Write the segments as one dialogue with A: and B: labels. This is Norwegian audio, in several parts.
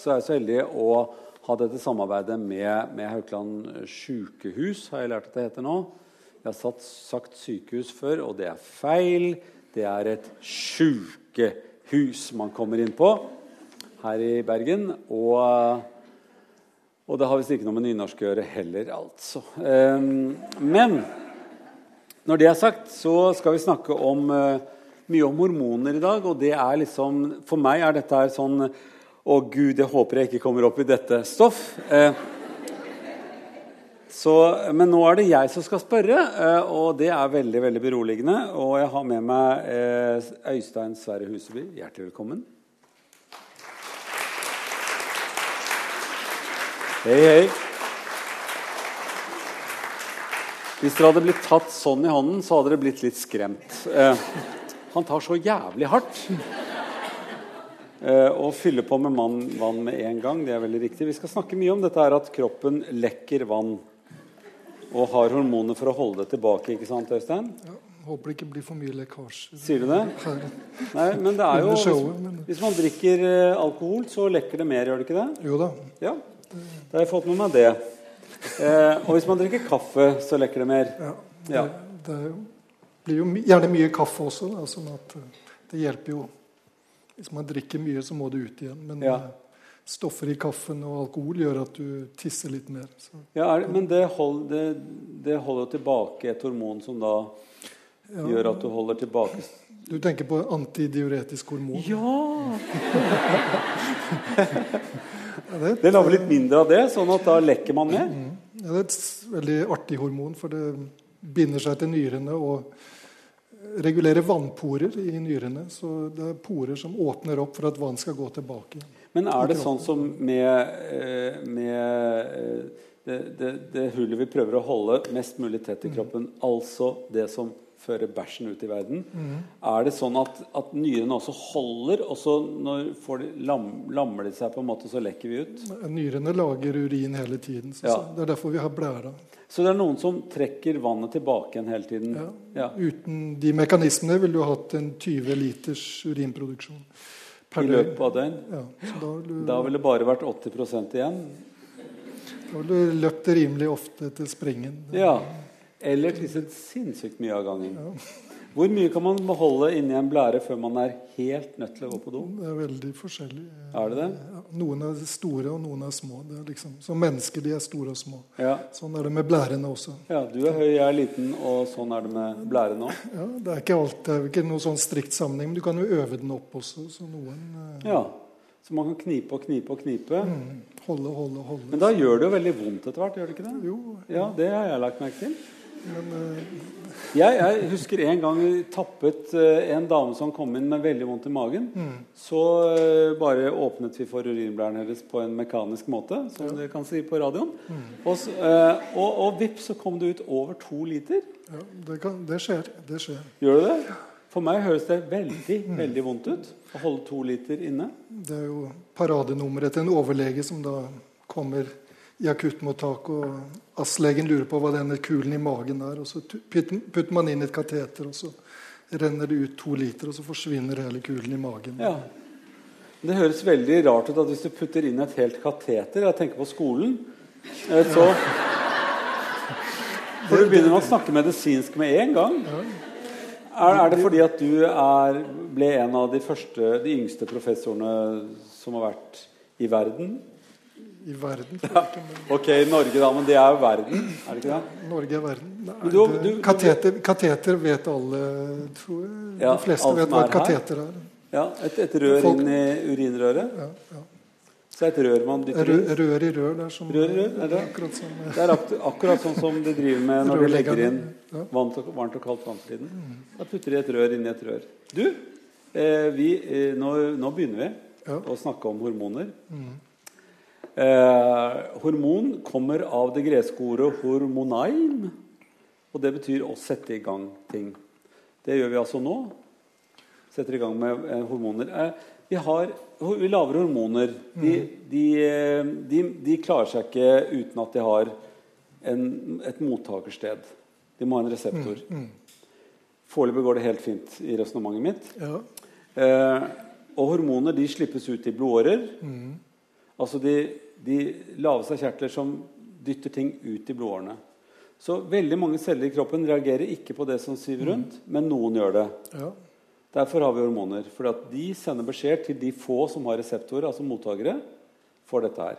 A: så er jeg så heldig å ha dette samarbeidet med, med Haukeland sykehus, har jeg lært at det heter nå. Jeg har satt, sagt sykehus før, og det er feil. Det er et sjukehus man kommer inn på her i Bergen. Og, og det har visst ikke noe med nynorsk å gjøre heller, altså. Um, men når det er sagt, så skal vi snakke om uh, mye om hormoner i dag. Og det er liksom For meg er dette her sånn Å, gud, jeg håper jeg ikke kommer opp i dette stoff. Eh, så, men nå er det jeg som skal spørre, eh, og det er veldig veldig beroligende. Og jeg har med meg eh, Øystein Sverre Huseby. Hjertelig velkommen. Hei, hei. Hvis dere hadde blitt tatt sånn i hånden, så hadde dere blitt litt skremt. Han tar så jævlig hardt. Eh, og fyller på med mann, vann med en gang. Det er veldig riktig. Vi skal snakke mye om dette her at kroppen lekker vann. Og har hormoner for å holde det tilbake. ikke sant, Øystein?
B: Ja, håper det ikke blir for mye lekkasje.
A: Sier du det? Nei, men det er jo hvis, man drikker eh, alkohol, så lekker det mer, gjør det ikke det?
B: Jo da.
A: Ja, Da har jeg fått med meg det. Eh, og hvis man drikker kaffe, så lekker det mer.
B: Ja, det, ja. det jo blir jo gjerne mye kaffe også, da, sånn at eh, det hjelper jo. Hvis man drikker mye, så må det ut igjen. Men ja. Eh, stoffer i kaffen og alkohol gjør at du tisser litt mer. Så.
A: Ja, det, Men det, hold, det, det, holder tilbake et hormon som da ja. gjør at du holder tilbake
B: Du tenker på antidiuretisk hormon?
A: Ja! det lager litt mindre av det, sånn at da lekker man mer? Mm.
B: Ja, det er et veldig artig hormon, for det binder seg til nyrene og regulerer vannporer i nyrene. Så det er porer som åpner opp for at vann skal gå tilbake.
A: Men er det sånn som med, eh, med eh, det, det, det, hullet vi prøver å holde mest mulig tett i kroppen, mm. altså det som fører bæsjen ut i verden. Mm. Er det sånn at, at, nyrene også holder, og så når de, lam, lammer de seg, på en måte, så lekker vi ut?
B: Nyrene lager urin hele tiden. Så, ja. så det er derfor vi har blæra.
A: Så det er noen som trekker vannet tilbake igjen hele tiden?
B: Ja. ja. Uten de mekanismene ville du hatt en 20 liters urinproduksjon
A: per I løpet av døgn? Ja. Da, du, da ville det bare vært 80 igjen?
B: Da ville du løpt rimelig ofte til springen.
A: Ja. Eller tisset sinnssykt mye av gangen. Ja. Hvor mye kan man beholde inni en blære før man er helt nødt til å gå på do?
B: Det er veldig forskjellig.
A: Er det det?
B: Noen er store, og noen er små. Det er liksom, som mennesker de er store og små.
A: Ja.
B: Sånn er det med blærene også.
A: Ja, Du er høy, jeg er liten, og sånn er det med blærene òg?
B: Ja, det er ikke alt, det er ikke noe sånn strikt sammenheng, men du kan jo øve den opp også. Så noen
A: eh... Ja, så man kan knipe og knipe og knipe?
B: Mm, holde, holde, holde.
A: Men da gjør det jo veldig vondt etter hvert, gjør det ikke det?
B: Jo.
A: Ja, det har jeg lagt merke til. Men, uh... jeg, jeg, husker en gang vi tappet uh, en dame som kom inn med veldig vondt i magen. Mm. Så uh, bare åpnet vi for urinblæren hennes på en mekanisk måte, som ja. dere kan si på radioen. Mm. Og, og, og vips, så kom det ut over to liter.
B: Ja, det, kan, det, skjer. det skjer.
A: Gjør det det? For meg høres det veldig mm. veldig vondt ut å holde to liter inne.
B: Det er jo paradenummeret til en overlege som da kommer i akuttmottak, og astlegen lurer på hva denne kulen i magen er. og Så putter man inn et kateter, og så renner det ut to liter, og så forsvinner hele kulen i magen.
A: Ja. Det høres veldig rart ut at hvis du putter inn et helt kateter Jeg tenker på skolen. Eh, så For du begynner å snakke medisinsk med en gang. Er, er det fordi at du er, ble en av de første, de yngste professorene som har vært i verden?
B: I verden.
A: Ja. Ok, Norge, da. Men det er jo verden, er det ikke det?
B: Norge er verden. Nei, du, du, kateter, kateter, vet alle, tror jeg. Ja, De fleste vet hva et kateter er.
A: Ja, et, et rør Folk, inn i urinrøret? Ja, ja. Så et rør man dytter
B: inn? Rør i rør. Det er, som,
A: rør, rør, er det? Akkurat, som, det er akkurat sånn som de driver med når de legger inn varmt og, varmt og kaldt vann for tiden. Mm. Da putter de et rør inn i et rør. Du, eh, vi, eh, nå, nå, begynner vi ja. å snakke om hormoner. Mm. Eh, hormon kommer av det greske ordet 'hormonaim'. Og det betyr å sette i gang ting. Det gjør vi altså nå. Setter i gang med eh, hormoner. Eh, vi, har, vi lager hormoner. De, mm. de, de, de, klarer seg ikke uten at de har en, et mottakersted. De må ha en reseptor. Mm. Mm. Foreløpig går det helt fint i resonnementet mitt. Ja. Eh, og hormoner de slippes ut i blodårer. Mm. Altså de, de laveste kjertler som dytter ting ut i blodårene. Så veldig mange celler i kroppen reagerer ikke på det som syver rundt, men noen gjør det.
B: Ja.
A: Derfor har vi hormoner. For de sender beskjed til de få som har reseptorer, altså mottakere, for dette her.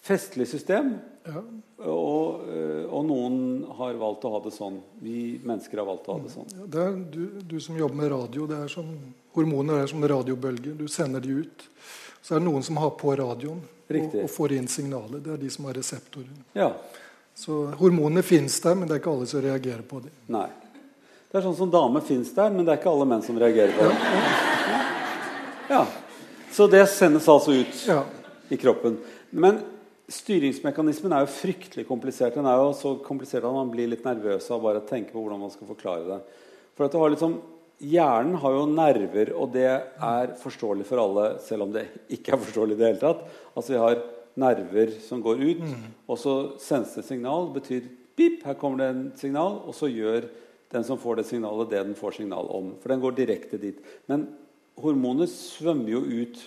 A: Festlig system,
B: Ja.
A: og, øh, og noen har valgt å ha det sånn. Vi mennesker har valgt å ha det sånn.
B: Ja, Det er, du, du som jobber med radio, det er som, hormoner er som radiobølger. Du sender de ut. Så er det noen som har på radioen og, og får inn signalet. Det er de som har reseptorer.
A: Ja.
B: Så hormonene fins der, men det er ikke alle som reagerer på dem.
A: Nei. Det er sånn som dame fins der, men det er ikke alle menn som reagerer på det. Ja. Så det sendes altså ut
B: Ja.
A: i kroppen. Men styringsmekanismen er jo fryktelig komplisert. Den er jo så komplisert at man blir litt nervøs av bare å tenke på hvordan man skal forklare det. For at du har liksom, Hjernen har jo nerver, og det er forståelig for alle, selv om det ikke er forståelig i det hele tatt. Altså Vi har nerver som går ut, og så sendes det signal. Betyr pip, her kommer det en signal, og så gjør den som får det signalet, det den får signal om. For den går direkte dit. Men hormoner svømmer jo ut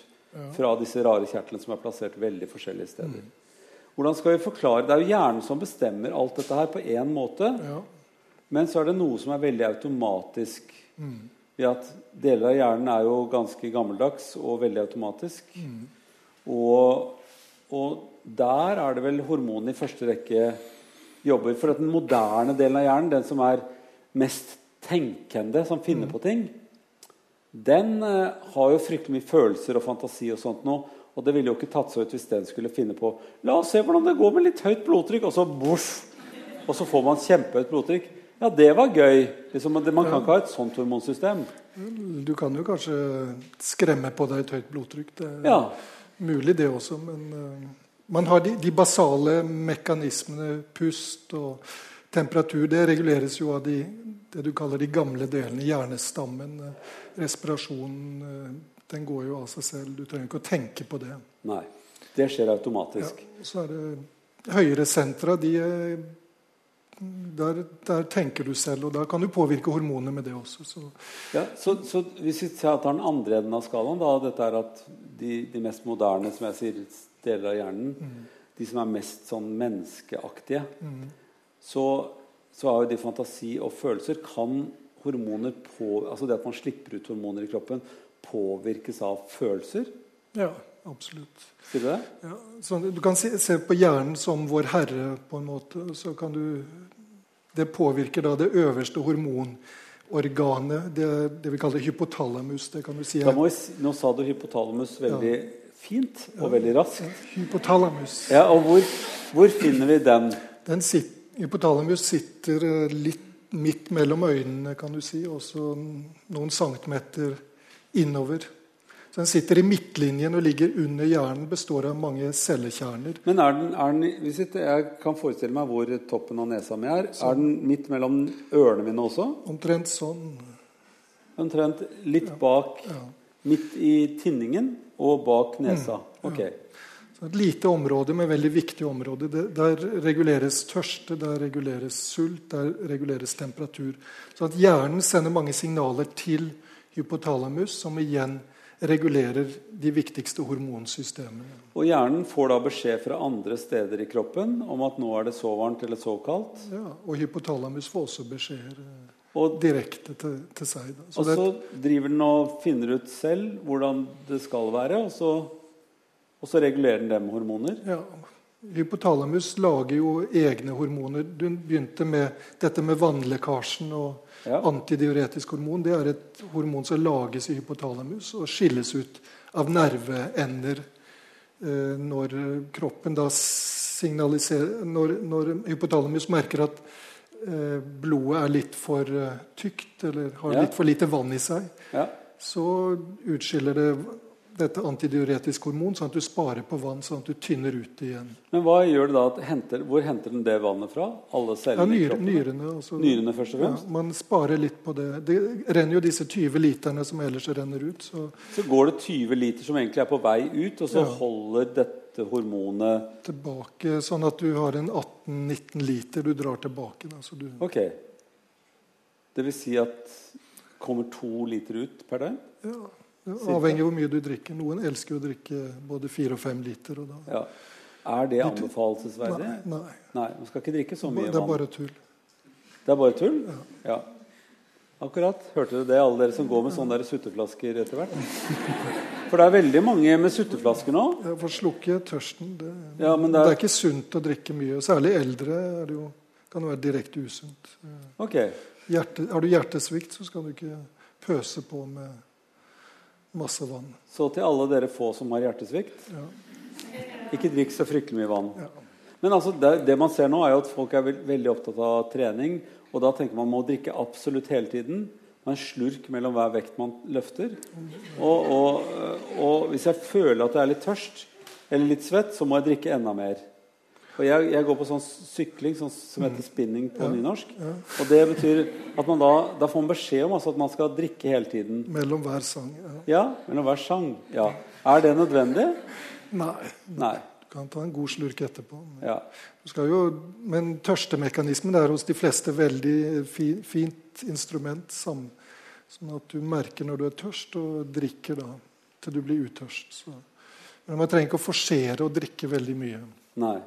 A: fra disse rare kjertlene som er plassert veldig forskjellige steder. Hvordan skal vi forklare? Det er jo hjernen som bestemmer alt dette her på én måte.
B: Ja.
A: Men så er det noe som er veldig automatisk. Ved at deler av hjernen er jo ganske gammeldags og veldig automatisk. Og, og der er det vel hormonene i første rekke jobber. For at den moderne delen av hjernen, den som er mest tenkende, som finner på ting, den eh, har jo fryktelig mye følelser og fantasi og sånt nå. Og det ville jo ikke tatt seg ut hvis den skulle finne på La oss se hvordan det går med litt høyt blodtrykk, og så boff! Og så får man kjempehøyt blodtrykk. Ja, det var gøy. Liksom, man kan ikke ha et sånt hormonsystem.
B: Du kan jo kanskje skremme på deg et høyt blodtrykk. Det er
A: Ja.
B: mulig, det også. Men eh, man har de, de basale mekanismene, pust og temperatur, det reguleres jo av de, det du kaller de gamle delene. Hjernestammen, eh, respirasjonen. eh, Den går jo av seg selv. Du trenger ikke å tenke på det.
A: Nei. Det skjer automatisk.
B: Ja, så er det høyere sentra. De, er- der, der tenker du selv, og da kan du påvirke hormonene med det også. Så,
A: Ja, så, så hvis vi tar den andre enden av skalaen, da, dette er at de, de mest moderne som jeg sier, deler av hjernen, de som er mest sånn menneskeaktige, så, så har jo de fantasi og følelser. Kan hormoner på, altså det at man slipper ut hormoner i kroppen, påvirkes av følelser?
B: ja, absolutt.
A: Sier du det?
B: Ja, så du kan se, se på hjernen som vår herre, på en måte. Så kan du Det påvirker da det øverste hormonorganet, det, det vi kaller hypotalamus. Det kan du si
A: vi, nå sa du hypotalamus veldig fint og veldig raskt.
B: hypotalamus.
A: Ja, og hvor, hvor finner vi den?
B: Den sit, hypotalamus sitter eh, litt midt mellom øynene, kan du si, Også noen centimeter innover. Så Den sitter i midtlinjen og ligger under hjernen, består av mange cellekjerner.
A: Men er den, er den hvis jeg, kan forestille meg hvor toppen av nesa mi er. Er den midt mellom ørene mine også?
B: Omtrent sånn.
A: Omtrent litt bak, midt i tinningen og bak nesa. Ok.
B: Så et lite område, men veldig viktig område. Der reguleres tørste, der reguleres sult, der reguleres temperatur. Så at hjernen sender mange signaler til hypotalamus, som igjen regulerer de viktigste hormonsystemene.
A: Og hjernen får da beskjed fra andre steder i kroppen om at nå er det så varmt eller så kaldt.
B: Ja, og hypotalamus får også beskjeder eh,
A: Og,
B: direkte til, til seg. Da. Så
A: og
B: det,
A: så driver den og finner ut selv hvordan det skal være, og så, og så regulerer den det med hormoner.
B: ja, hypotalamus lager jo egne hormoner. Du begynte med dette med vannlekkasjen og
A: Ja.
B: antidiuretisk hormon. Det er et hormon som lages i hypotalamus og skilles ut av nerveender eh, når kroppen da signaliserer Når, når hypotalamus merker at eh, blodet er litt for eh, tykt eller har
A: Ja.
B: litt for lite vann i seg,
A: Ja.
B: så utskiller det dette antidiuretiske hormon, sånn at du sparer på vann, sånn at du tynner ut igjen.
A: Men hva gjør det da? Henter, hvor henter den det vannet fra? Alle
B: Ja,
A: cellene i kroppen?
B: nyrene. Altså,
A: Nyrene først og fremst?
B: ja, man sparer litt på det. Det renner jo disse 20 literne som ellers renner ut. Så
A: Så går det 20 liter som egentlig er på vei ut, og så
B: Ja.
A: holder dette hormonet
B: tilbake, sånn at du har en 18-19 liter du drar tilbake. Da, så du,
A: Ok. Det vil si at kommer to liter ut per døgn?
B: ja, Avhengig av hvor mye du drikker. Noen elsker å drikke både fire og fem liter. Og.
A: Ja. Er det anbefalesverdig?
B: Nei, nei.
A: Nei, Man skal ikke drikke så mye
B: Det er bare tull.
A: Det er bare tull? Ja. Akkurat. Hørte du det, alle dere som går med sånne der sutteflasker etter hvert? For det er veldig mange med sutteflasker nå.
B: Ja, for slukke tørsten det,
A: Ja,
B: det,
A: det
B: er...
A: er
B: ikke sunt å drikke mye. Særlig eldre er det jo, kan det være direkte usunt.
A: Ok.
B: Hjerte, har du hjertesvikt, så skal du ikke pøse på med masse vann.
A: Så til alle dere få som har hjertesvikt
B: Ja.
A: ikke drikk så fryktelig mye vann.
B: Ja.
A: Men altså, det, det man ser nå, er jo at folk er veldig opptatt av trening. Og da tenker man må drikke absolutt hele tiden. Med en slurk mellom hver vekt man løfter. Og, og, og hvis jeg føler at jeg er litt tørst eller litt svett, så må jeg drikke enda mer. Og jeg, jeg går på sånn sykling sånn, som heter spinning på nynorsk. Og det betyr at man da, da får man beskjed om altså, at man skal drikke hele tiden.
B: Mellom hver sang. Ja.
A: Ja, mellom hver sang. Ja. Er det nødvendig?
B: Nei,
A: Nei.
B: du kan ta en god slurk etterpå.
A: Ja.
B: Du skal jo, men tørstemekanismen er hos de fleste veldig fi, fint instrument. Sam, sånn at du merker når du er tørst, og drikker da til du blir utørst. Så. Men man trenger ikke å forsere å drikke veldig mye.
A: Nei.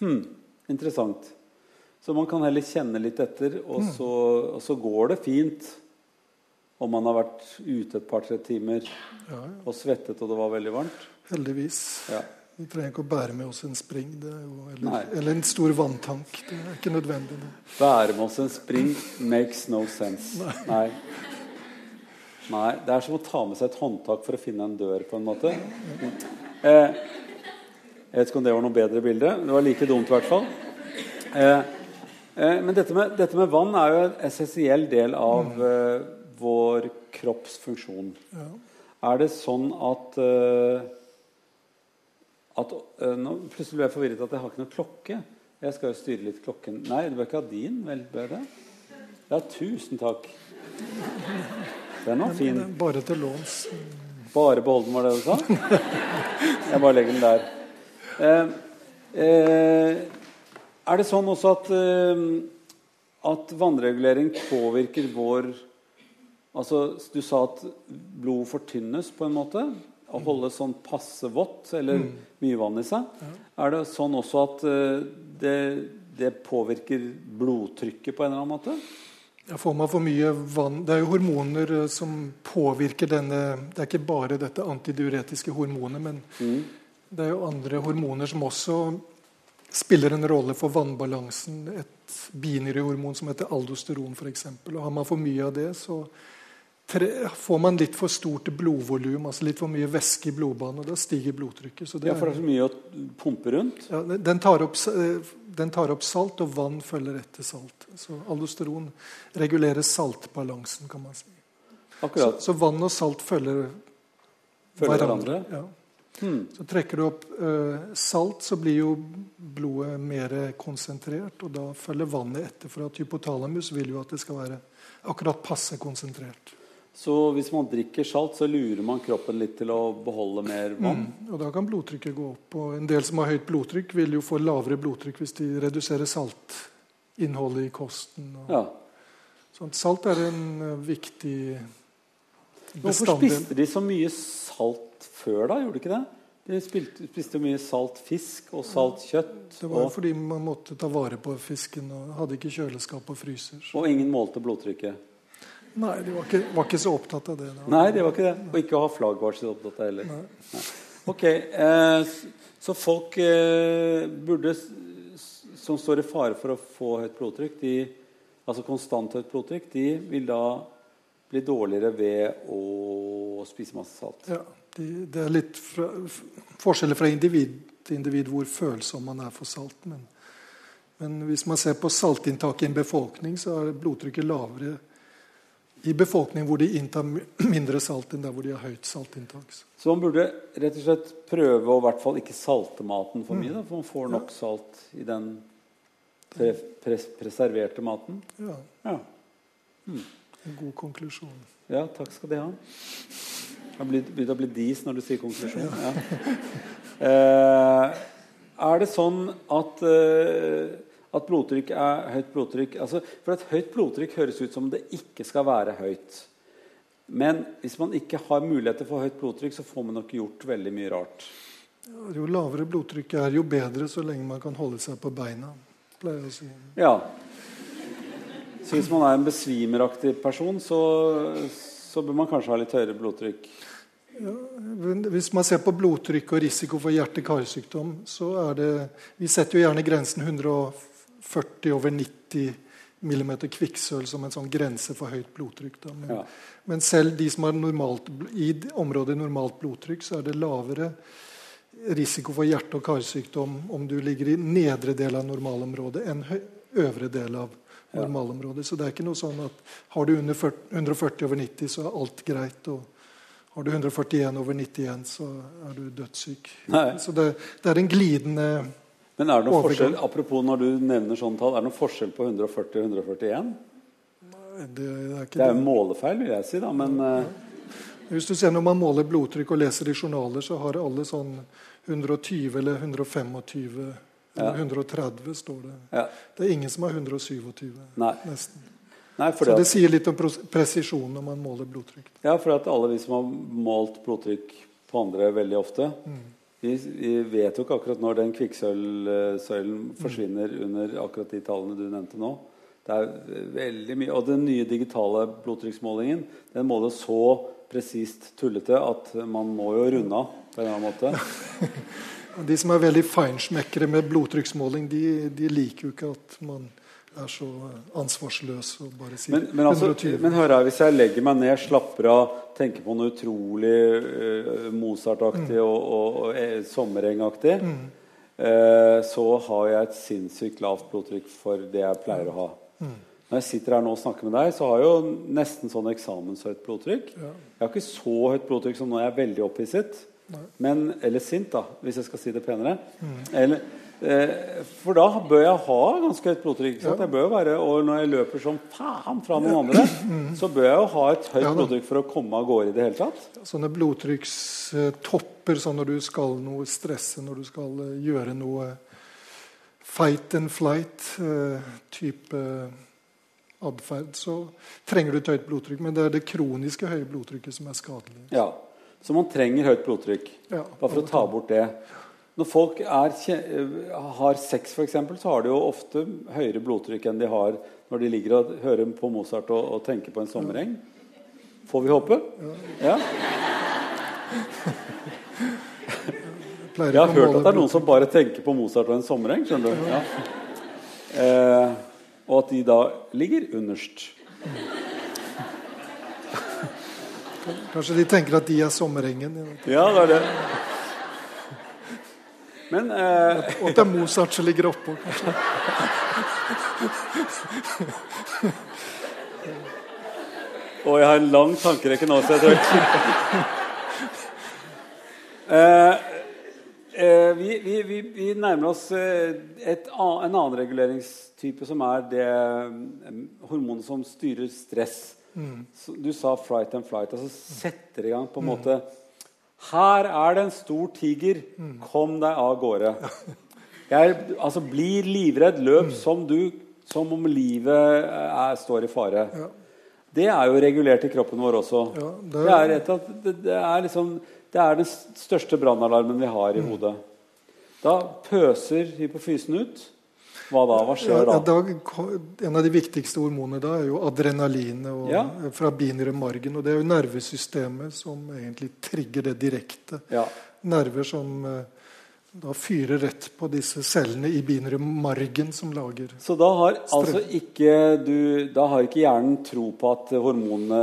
A: Hm, interessant. Så man kan heller kjenne litt etter, og så, og så går det fint om man har vært ute et par-tre timer
B: Ja, ja.
A: og svettet og det var veldig varmt.
B: Heldigvis.
A: Ja.
B: Vi trenger ikke å bære med oss en spring jo, eller, eller en stor vanntank. Det er ikke nødvendig. Det.
A: Bære med oss en spring makes no sense. Nei. Nei. Det er som å ta med seg et håndtak for å finne en dør, på en måte. Eh, jeg vet ikke om det var noe bedre bilde. Det var like dumt, i hvert fall. Eh, eh, men dette med, dette med vann er jo en essensiell del av eh, vår kropps funksjon.
B: Ja.
A: Er det sånn at eh, at nå Plutselig ble jeg forvirret at jeg har ikke noen klokke. Jeg skal jo styre litt klokken. Nei, du bør ikke ha din. Vel, bør det? Ja, tusen takk. Den var fin.
B: Bare til låns.
A: Bare beholden, var det du sa? Jeg bare legger den der. Eh, eh, er det sånn også at, eh, at vannregulering påvirker vår Altså, Du sa at blod fortynnes på en måte. Å holde sånn passe vått eller mye vann i seg. Er det sånn også at det, det påvirker blodtrykket på en eller annen måte?
B: Ja, får man for mye vann Det er jo hormoner som påvirker denne Det er ikke bare dette antidiuretiske hormonet, men
A: Mm.
B: Det er jo andre hormoner som også spiller en rolle for vannbalansen. Et binyrehormon som heter aldosteron, f.eks. Har man for mye av det, så får man litt for stort blodvolum, altså litt for mye væske i blodbanen, og da stiger blodtrykket. Så det
A: Ja, for det
B: er,
A: så mye å pumpe rundt.
B: ja, den, tar opp, den tar opp salt, og vann følger etter salt. Så aldosteron regulerer saltbalansen, kan man si. Så,
A: Akkurat.
B: så vann og salt følger,
A: Følger
B: hverandre.
A: hverandre.
B: Ja. Så trekker du opp uh, salt, så blir jo blodet mer konsentrert. Og da følger vannet etter, for at hypotalamus vil jo at det skal være akkurat passe konsentrert.
A: Så hvis man drikker salt, så lurer man kroppen litt til å beholde mer vann?
B: Og da kan blodtrykket gå opp. Og en del som har høyt blodtrykk, vil jo få lavere blodtrykk hvis de reduserer saltinnholdet i kosten. Og
A: Ja.
B: sånt. Salt er en viktig bestanddel.
A: Hvorfor spiste de så mye salt før, da? Gjorde de ikke det? De spilte, spiste mye salt fisk og salt kjøtt.
B: Det var
A: Og,
B: fordi man måtte ta vare på fisken og hadde ikke kjøleskap og fryser. Så.
A: og ingen målte blodtrykket.
B: Nei, de var ikke, var ikke så opptatt av det. Da.
A: Nei, det var ikke det. Og ikke å ha flagg var så opptatt av heller.
B: Nei.
A: Ok, eh, Så folk eh, burde som står i fare for å få høyt blodtrykk, de, altså konstant høyt blodtrykk, de vil da bli dårligere ved å spise masse salt.
B: Ja, de, det er litt fra, forskjeller fra individ til individ hvor følsom man er for salt. Men, men hvis man ser på saltinntaket i en befolkning, så er blodtrykket lavere i befolkning hvor de inntar mindre salt enn der hvor de har høyt saltinntak.
A: Så man burde rett og slett prøve å i hvert fall ikke salte maten for mye. Da, for man får nok salt i den pre pres preserverte maten.
B: Ja,
A: Ja.
B: en god konklusjon.
A: ja, takk skal de ha. Det har begynt å bli dis når du sier konklusjon. Ja. Eh, er det sånn at, eh, at blodtrykk er høyt blodtrykk altså, For et høyt blodtrykk høres ut som det ikke skal være høyt. Men hvis man ikke har muligheter for høyt blodtrykk, så får man nok gjort veldig mye rart.
B: Jo lavere blodtrykk er, jo bedre så lenge man kan holde seg på beina. pleier jeg å si.
A: Ja. Så hvis man er en besvimeraktig person, så, så bør man kanskje ha litt høyere blodtrykk.
B: Ja, hvis man ser på blodtrykk og risiko for hjerte-karsykdom, så er det Vi setter jo gjerne grensen 140 over 90 mm kvikksølv som en sånn grense for høyt blodtrykk. Men,
A: Ja.
B: men selv de som har normalt, i området normalt blodtrykk, så er det lavere risiko for hjerte- og karsykdom om du ligger i nedre del av normalområdet enn øvre del av normalområdet. Så det er ikke noe sånn at har du under 40, 140 over 90, så er alt greit. og har du 141 over 91, så er du dødssyk.
A: Nei.
B: Så det, det er en glidende
A: Men er det noen
B: Overgang.
A: forskjell, apropos når du nevner sånne tall, er det noen forskjell på 140 og 141?
B: Det er ikke
A: Det er jo målefeil, vil jeg si, da, men ja.
B: Hvis du ser Når man måler blodtrykk og leser i journaler, så har alle sånn 120 eller 125
A: Ja.
B: 130, står det.
A: ja.
B: Det er ingen som har 127,
A: Nei.
B: nesten.
A: Nei,
B: Så det
A: at,
B: sier litt om presisjon når man måler blodtrykk.
A: ja, for at alle vi som har målt blodtrykk på andre veldig ofte, vi, vi vet jo ikke akkurat når den kvikksølvsøylen forsvinner under akkurat de tallene du nevnte nå. Det er veldig mye, Og den nye digitale blodtrykksmålingen den måler så presist tullete at man må jo runde av på en eller annen måte.
B: De som er veldig feinschmeckere med blodtrykksmåling, de, de liker jo ikke at man er så ansvarsløs og bare sier
A: Men, men, altså,
B: 120.
A: men hør her, hvis jeg legger meg ned, slapper av, tenker på noe utrolig uh, Mozart-aktig og, og, og eh, sommerengaktig, uh, så har jeg et sinnssykt lavt blodtrykk for det jeg pleier å ha. Når jeg sitter her nå og snakker med deg, så har jeg jo nesten sånn eksamenshøyt blodtrykk. Jeg har ikke så høyt blodtrykk som når jeg er veldig opphisset. Men, eller sint, da, hvis jeg skal si det penere. Eller, eh, for da bør jeg ha ganske høyt blodtrykk. Ja. Jeg bør være, og når jeg løper som faen fra noen andre, så bør jeg jo ha et høyt
B: Ja
A: blodtrykk for å komme av gårde i det hele tatt.
B: Sånne blodtrykkstopper sånn når du skal noe stresse, når du skal eh, gjøre noe fight and flight-type atferd, så trenger du et høyt blodtrykk. Men det er det kroniske høye blodtrykket som er skadelig.
A: Ja. Så man trenger høyt blodtrykk.
B: Ja,
A: Bare for å ta bort det. Når folk er, har sex, f.eks., så har de jo ofte høyere blodtrykk enn de har når de ligger og hører på Mozart og, og tenker på en sommereng. Får vi håpe? Ja.
B: ja?
A: Jeg har hørt at det er noen som bare tenker på Mozart og en sommereng. skjønner du? Ja. Eh, og at de da ligger underst.
B: Kanskje de tenker at de er sommerengen.
A: Ja, det er det. Men eh,
B: og at det er Mozart som ligger oppå. kanskje.
A: Og jeg har en lang tankerekke nå, så jeg tror ikke eh, eh, vi, vi, vi, vi nærmer oss eh, et, en annen reguleringstype, som er det eh, hormonet som styrer stress. Du sa 'flight and flight'. altså Setter i gang på en måte Her er det en stor tiger. Kom deg av gårde. Jeg, altså, bli livredd. Løp som du som om livet er, står i fare.
B: Ja.
A: Det er jo regulert i kroppen vår også.
B: Ja,
A: det,
B: det-
A: er et det, det, er liksom, det er den største brannalarmen vi har i
B: Mm.
A: hodet. Da pøser hypofysen ut. Hva da? Hva skjer
B: ja,
A: da?
B: en av de viktigste hormonene da er jo adrenalinet
A: Ja.
B: fra binyrmargen. Og det er jo nervesystemet som egentlig trigger det direkte.
A: Ja.
B: Nerver som eh, da fyrer rett på disse cellene i binyrmargen som lager
A: Så da har altså ikke du Da har ikke hjernen tro på at hormonene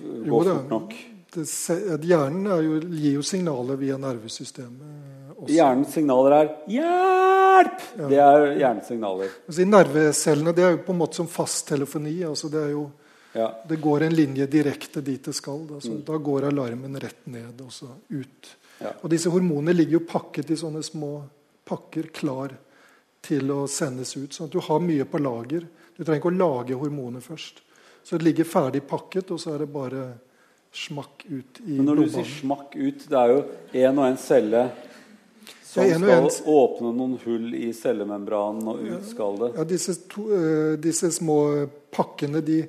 A: går
B: Jo
A: fort nok?
B: det, Hjernen er jo, gir jo signaler via nervesystemet. Også.
A: Hjernens signaler er 'hjelp'! Det er hjernens signaler.
B: Altså, nervecellene det er jo på en måte som fasttelefoni. Altså det, jo,
A: Ja.
B: det går en linje direkte dit det skal. Altså,
A: Mm.
B: Da går alarmen rett ned og så ut.
A: Ja.
B: Og disse hormonene ligger jo pakket i sånne små pakker klar til å sendes ut. Sånn at du har mye på lager. Du trenger ikke å lage hormoner først. Så det ligger ferdig pakket, og så er det bare smakk ut i
A: Men når du sier 'smakk ut', det er jo én og én celle som
B: og
A: skal
B: en-
A: åpne noen hull i cellemembranen, og ut skal det.
B: Ja, disse, to, eh, disse små pakkene de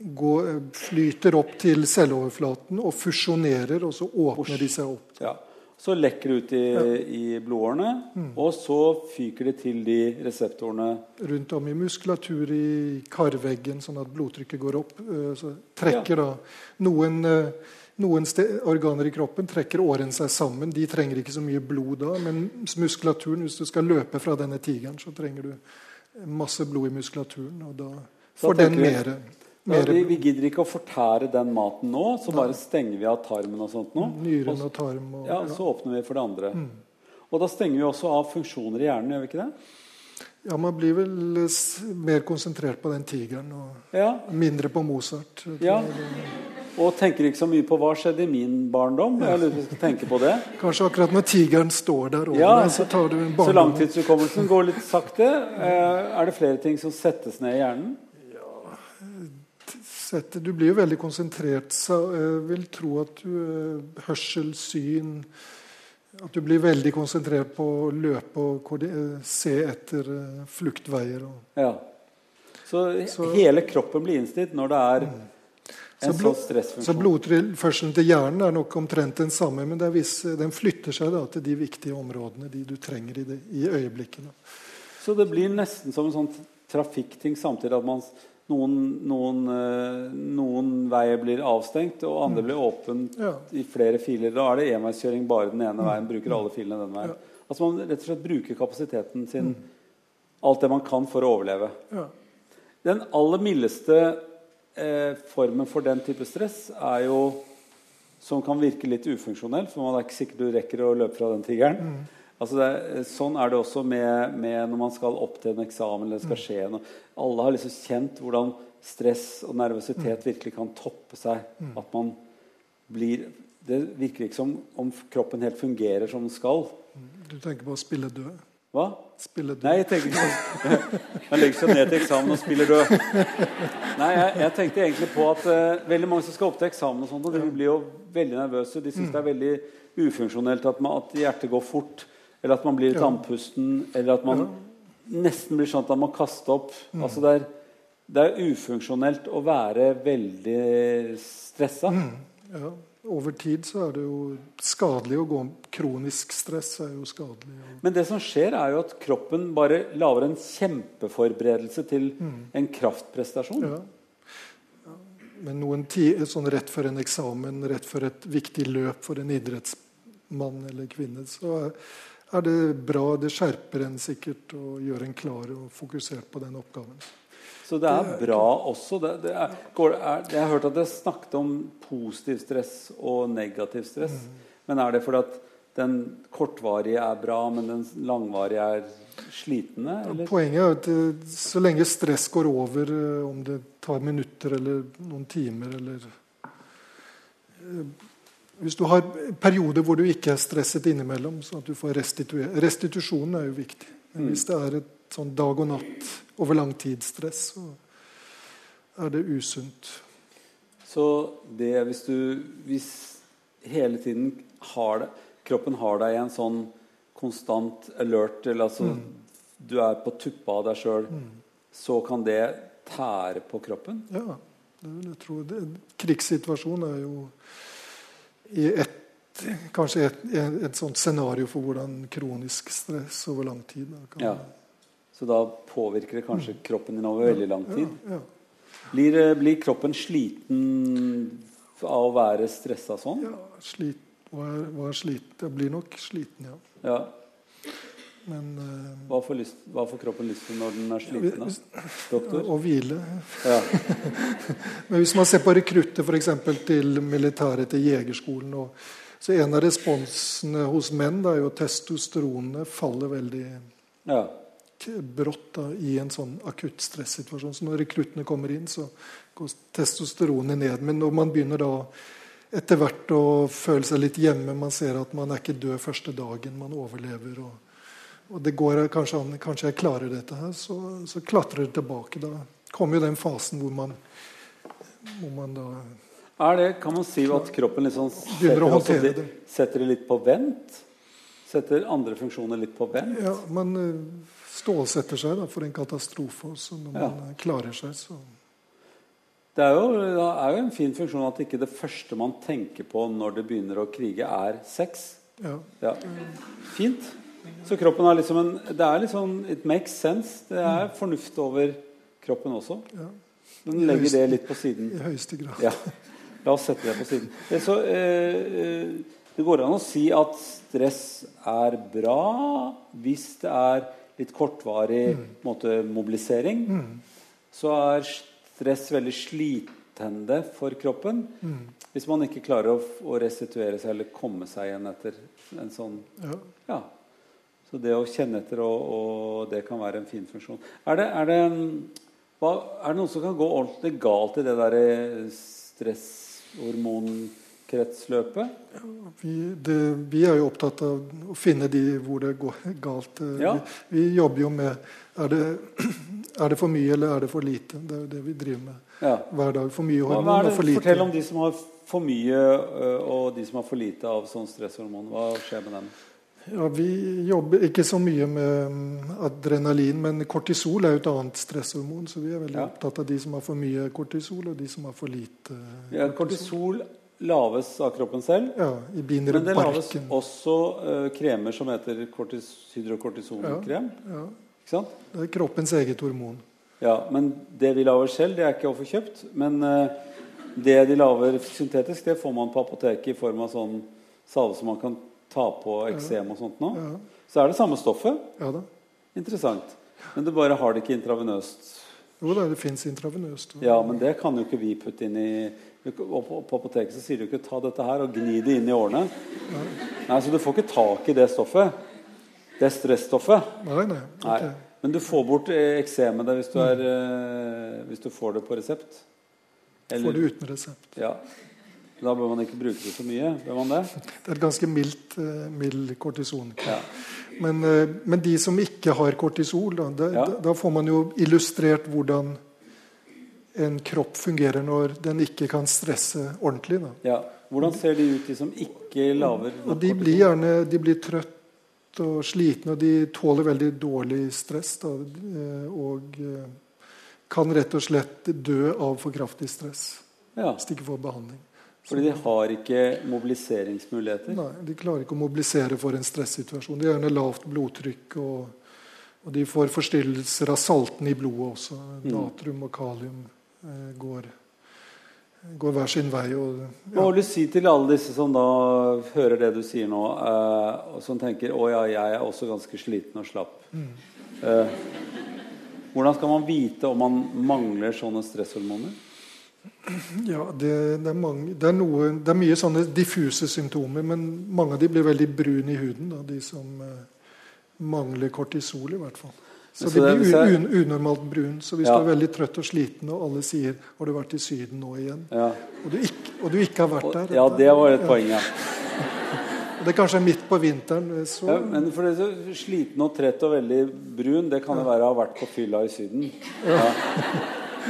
B: går, flyter opp til celleoverflaten og fusjonerer, og så åpner de seg opp.
A: Ja. Så lekker det ut i, ja. i blodårene, mm. og så fyker det til de reseptorene
B: Rundt om i muskulatur i karveggen, sånn at blodtrykket går opp. Eh, så trekker ja. da noen, eh, noen organer i kroppen trekker årene seg sammen. De trenger ikke så mye blod da, men muskulaturen, hvis du skal løpe fra denne tigeren, så trenger du masse blod i muskulaturen, og da får den mer
A: ja, vi, vi, gidder ikke å fortære den maten nå, så bare stenger vi av tarmen. og sånt nå.
B: Nyren og tarm. Og,
A: ja, Så åpner vi for det andre. Mm. Og da stenger vi også av funksjoner i hjernen, gjør vi ikke det?
B: Ja, man blir vel mer konsentrert på den tigeren og ja. mindre på Mozart.
A: Ja. Og tenker ikke så mye på hva skjedde i min barndom. Jeg lurer på skal tenke på det.
B: Kanskje akkurat når tigeren står der over
A: ja,
B: deg, så tar du en barndom.
A: Så langtidshukommelsen går litt sakte. Eh, er det flere ting som settes ned i hjernen?
B: Du blir jo veldig konsentrert. Så jeg vil tro at du eh, hørsel, syn At du blir veldig konsentrert på å løpe og eh, se etter eh, fluktveier.
A: Ja. Så, så, hele kroppen blir innstilt når det er mm. Så blod.
B: Så blodtilførselen til hjernen er nok omtrent den samme, men viss, den flytter seg da, til de viktige områdene, de du trenger i, det, i øyeblikkene.
A: Så det blir nesten som en sånn trafikkting samtidig at man noen, noen, eh, noen, veier blir avstengt, og andre mm. blir åpent ja. i flere filer. Da er det enveiskjøring bare den ene veien. Bruker alle filene den veien. Ja. Altså Man rett og slett bruker kapasiteten sin, mm. alt det man kan, for å overleve. Ja. Den aller mildeste eh, formen for den type stress er jo som kan virke litt ufunksjonell, for man er ikke sikker du rekker å løpe fra den tigeren. Mm. Altså det, sånn er det også med, med, når man skal opp til en eksamen eller det skal mm. skje noe. Alle har liksom kjent hvordan stress og nervøsitet mm. virkelig kan toppe seg. Mm. At man blir Det virker ikke som om kroppen helt fungerer som den skal.
B: Du tenker på å spille død?
A: Hva?
B: Spille død.
A: Nei, jeg tenker ikke Man legger seg ned til eksamen og spiller død. Nei, jeg, jeg tenkte egentlig på at uh, veldig mange som skal opp til eksamen, og sånt, og de blir jo veldig nervøse. De syns det er veldig ufunksjonelt at, man, at hjertet går fort. Eller at man blir litt andpusten, eller at man nesten blir sånn at man må kaste opp. Mm. Altså det, er, det, er, ufunksjonelt å være veldig stressa.
B: Mm. Ja. Over tid så er det jo skadelig å gå om kronisk stress. er jo skadelig.
A: Men det som skjer, er jo at kroppen bare lager en kjempeforberedelse til mm. en kraftprestasjon. Ja.
B: Men noen sånn rett før en eksamen, rett før et viktig løp for en idrettsmann eller -kvinne, så er det bra. Det skjerper en sikkert og gjør en klar og fokusert på den oppgaven.
A: Så det er bra også. Det, det er, jeg har hørt at det er snakket om positiv stress og negativ stress. Mm. Men er det fordi at den kortvarige er bra, men den langvarige er slitende?
B: Eller? poenget er at eh, så lenge stress går over, eh, om det tar minutter eller noen timer eller eh, hvis du har perioder hvor du ikke er stresset innimellom, sånn at du får restitusjon Restitusjonen er jo viktig. Men hvis det er et sånn dag og natt over lang tid stress, så er det usunt.
A: Så det hvis du hvis hele tiden har det Kroppen har deg i en sånn konstant alert, eller altså mm. du er på tuppa av deg sjøl, mm. så kan det tære på kroppen?
B: Ja, det vil jeg tro. Det, krigssituasjonen er jo i et, kanskje et, et, et, sånt scenario for hvordan kronisk stress over lang tid kan
A: ja. Så da påvirker det kanskje mm. kroppen din over veldig lang tid? Ja, ja. Blir, eh, blir, kroppen sliten av å være stressa sånn?
B: Ja, slit, var, var slit, Jeg blir nok sliten, ja.
A: ja.
B: Men, uh,
A: hva, får lyst, hva, får kroppen lyst til når den er sliten? Da? Doktor?
B: Å hvile. Ja. Men hvis man ser på rekrutter f.eks. til militæret, til jegerskolen og, så En av responsene hos menn da, er jo at testosteronene faller veldig ja. Brått da, i en sånn akutt stressituasjon. Så når rekruttene kommer inn, så går testosteronet ned. Men når man begynner da etter hvert å føle seg litt hjemme, man ser at man er ikke død første dagen, man overlever. og og det går kanskje an, kanskje jeg klarer dette her, så, så klatrer det tilbake. Da kommer jo den fasen hvor man, hvor man da
A: er det, Kan man si at kroppen liksom setter, det, setter det litt på vent? Setter andre funksjoner litt på vent?
B: Ja, man eh, stålsetter seg da, for en katastrofe også når man ja. klarer seg. så...
A: Det er, jo, det er jo en fin funksjon at ikke det første man tenker på når det begynner å krige, er sex.
B: Ja.
A: Ja. Fint. Så kroppen er liksom en Det er sånn It makes sense. Det er fornuft over kroppen også.
B: Ja.
A: Den legger det litt på siden.
B: I høyeste grad.
A: Ja. La oss sette det på siden. Det, så, eh, eh, det går an å si at stress er bra hvis det er litt kortvarig
B: Mm.
A: måte, mobilisering. Så er stress veldig slitende for kroppen
B: Mm.
A: hvis man ikke klarer å, å restituere seg eller komme seg igjen etter en sånn
B: Ja.
A: Ja. Så det å kjenne etter, og, og det kan være en fin funksjon. Er det, er det, mm, hva, er det noe som kan gå ordentlig galt i det derre stresshormonkretsløpet?
B: Vi, det, vi er jo opptatt av å finne de hvor det går galt. Eh,
A: Ja.
B: Vi, vi jobber jo med er det, er det for mye eller er det for lite. Det er jo det vi driver med
A: Ja.
B: hver dag. For mye hormon og for lite.
A: fortell om de som har for mye, og de som har for lite av sånn stresshormon. Hva skjer med dem?
B: Ja, vi jobber ikke så mye med mm, adrenalin, men kortisol er jo et annet stresshormon. Så vi er veldig
A: Ja.
B: opptatt av de som har for mye kortisol, og de som har for lite
A: Ja, kortisol laves av kroppen selv.
B: Ja, i
A: Men det
B: laves
A: også uh, kremer som heter kortis, hydrokortisonkrem.
B: Ja,
A: ja.
B: det er kroppens eget hormon.
A: Ja, men det vi lager selv, det er ikke å få kjøpt. Men uh, det de lager syntetisk, det får man på apoteket i form av sånn salve som man kan ta på eksem og sånt nå.
B: Ja,
A: Så er det samme stoffet.
B: ja da.
A: Interessant. Men du bare har det ikke intravenøst.
B: Jo da, det fins intravenøst.
A: Ja, men det kan jo ikke vi putte inn i og på, på apoteket så sier du ikke 'ta dette her og gni det inn i årene'. Nei, Så du får ikke tak i det stoffet. Det stresstoffet.
B: Nei, nei.
A: Nei. Men du får bort eh, eksemet hvis du, er, eh, hvis du får det på resept.
B: Får det uten resept.
A: Ja. Da bør man ikke bruke det så mye. Bør man det?
B: Det er et ganske mildt, eh, mild kortison.
A: Ja.
B: Men, men de som ikke har kortisol, da, det,
A: Ja.
B: da får man jo illustrert hvordan en kropp fungerer når den ikke kan stresse ordentlig.
A: Ja. Hvordan ser de ut, de som ikke lager
B: de blir gjerne de blir trøtt og slitne, og de tåler veldig dårlig stress. Da, og eh, kan rett og slett dø av for kraftig stress
A: Ja,
B: hvis de ikke får behandling.
A: Fordi de har ikke mobiliseringsmuligheter.
B: Nei, De klarer ikke å mobilisere for en stressituasjon. De har gjerne lavt blodtrykk, og, og de får forstyrrelser av saltene i blodet også. Natrium og kalium går, går hver sin vei. Og,
A: Hva vil du si til alle disse som da hører det du sier nå, eh, og som tenker 'Å ja, jeg er også ganske sliten og slapp'. Eh, hvordan skal man vite om man mangler sånne stresshormoner?
B: ja, det, det, er mange, det, er noe, det er mye sånne diffuse symptomer, men mange av de blir veldig brune i huden, da, de som eh, mangler kortisol, i hvert fall. Så
A: så
B: de
A: det-
B: blir un, unormalt brun. Så hvis
A: Ja.
B: du er veldig trøtt og sliten, og alle sier 'Har du vært i Syden nå igjen?'
A: Ja,
B: Og du ikke, og du ikke har vært
A: og,
B: der
A: ja det var et poeng, ja.
B: Og det kanskje er midt på vinteren. Så,
A: ja men for det, så sliten og trett og veldig brun, det kan jo være å ha vært på fylla i Syden. Ja.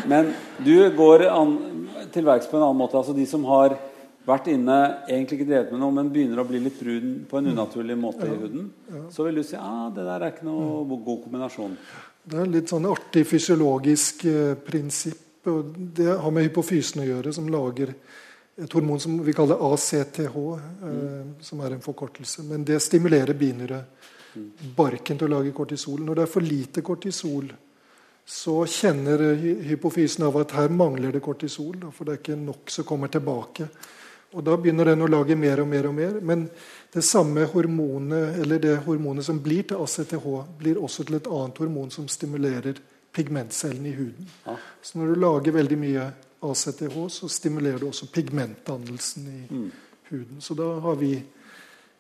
A: Men du går an, til verks på en annen måte. Altså de som har vært inne, egentlig ikke drevet med noe, men begynner å bli litt brun på en unaturlig måte i huden, så vil du si ah, det der er ikke noe god kombinasjon.
B: Det er litt sånn artig fysiologisk eh, prinsipp. og Det har med hypofysen å gjøre, som lager et hormon som vi kaller ACTH, eh, som er en forkortelse. Men det stimulerer binyrebarken til å lage kortisol. Når det er for lite kortisol, så kjenner hypofysen av at her mangler det kortisol. For det er ikke nok som kommer tilbake. Og Da begynner den å lage mer og mer og mer. Men det samme hormonet eller det hormonet som blir til ACTH, blir også til et annet hormon som stimulerer pigmentcellene i huden.
A: Ja.
B: Så når du lager veldig mye ACTH, så stimulerer du også pigmentdannelsen i
A: Mm.
B: huden. Så da har vi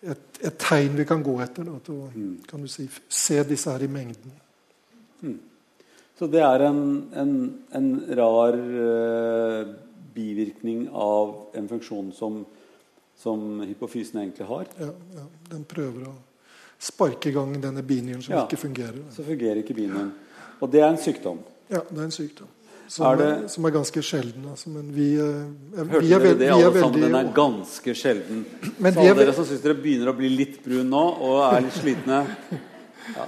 B: et, et tegn vi kan gå etter. Da, til å
A: Mm.
B: kan du si, se disse her i mengden.
A: Så det er en, en, en rar eh, bivirkning av en funksjon som, som hypofysen egentlig har.
B: Ja, ja, den prøver å sparke i gang denne binyren som
A: Ja.
B: ikke fungerer.
A: Så fungerer ikke binyen. Og det er en sykdom.
B: Ja, det er en sykdom. Som
A: Er
B: er, som er ganske sjelden. Altså, men vi, eh, er-
A: Hørte
B: vi er,
A: dere det,
B: vi
A: alle sammen? Den er ganske sjelden.
B: Men
A: Så alle dere som syns dere begynner å bli litt brun nå og er litt slitne ja.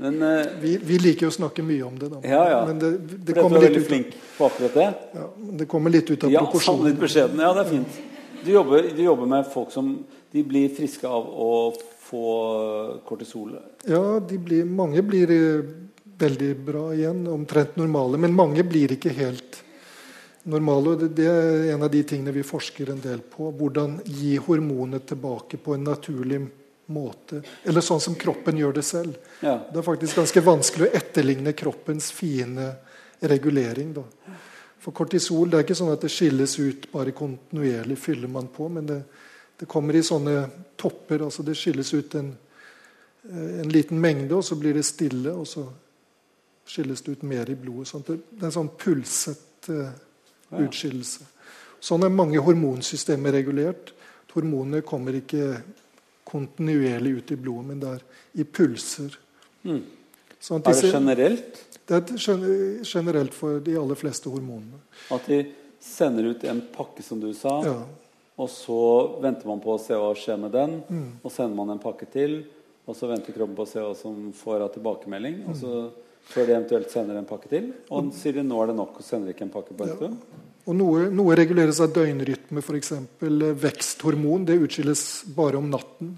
A: Men, uh,
B: Vi, vi liker å snakke mye om det, da.
A: Ja, ja.
B: men det, det,
A: for
B: kommer
A: er
B: litt ut,
A: flink på akkurat det.
B: ja, det kommer litt ut av
A: Ja,
B: proporsjonen.
A: litt beskjeden. Ja, det er fint. Du jobber, du jobber med folk som de blir friske av å få kortisol.
B: Ja, de blir, mange blir eh, veldig bra igjen, omtrent normale. Men mange blir ikke helt normale. og det, det er en av de tingene vi forsker en del på. Hvordan gi hormonet tilbake på en naturlig måte. Eller sånn som kroppen gjør det selv.
A: Ja.
B: Det er faktisk ganske vanskelig å etterligne kroppens fine regulering. Da. For kortisol det er ikke sånn at det skilles ut bare kontinuerlig, fyller man på. Men det, det kommer i sånne topper. altså Det skilles ut en, eh, en liten mengde, og så blir det stille. Og så skilles det ut mer i blodet. Sånn det, det er en sånn pulset uh, utskillelse. Sånn er mange hormonsystemer regulert. Hormonene kommer ikke kontinuerlig ut i blodet, men det er i pulser.
A: Mm.
B: Sånn at
A: Er det generelt
B: det er generelt for de aller fleste hormonene.
A: at de sender ut en pakke, som du sa,
B: Ja.
A: og så venter man på å se hva skjer med den,
B: Mm.
A: og sender man en pakke til, og så venter kroppen på å se hva som får av tilbakemelding, og så før de eventuelt sender en pakke til, og
B: Mm.
A: sier de nå er det nok og sender ikke en pakke på en stund.
B: Og noe, noe reguleres av døgnrytme, f.eks. Veksthormon. Det utskilles bare om natten.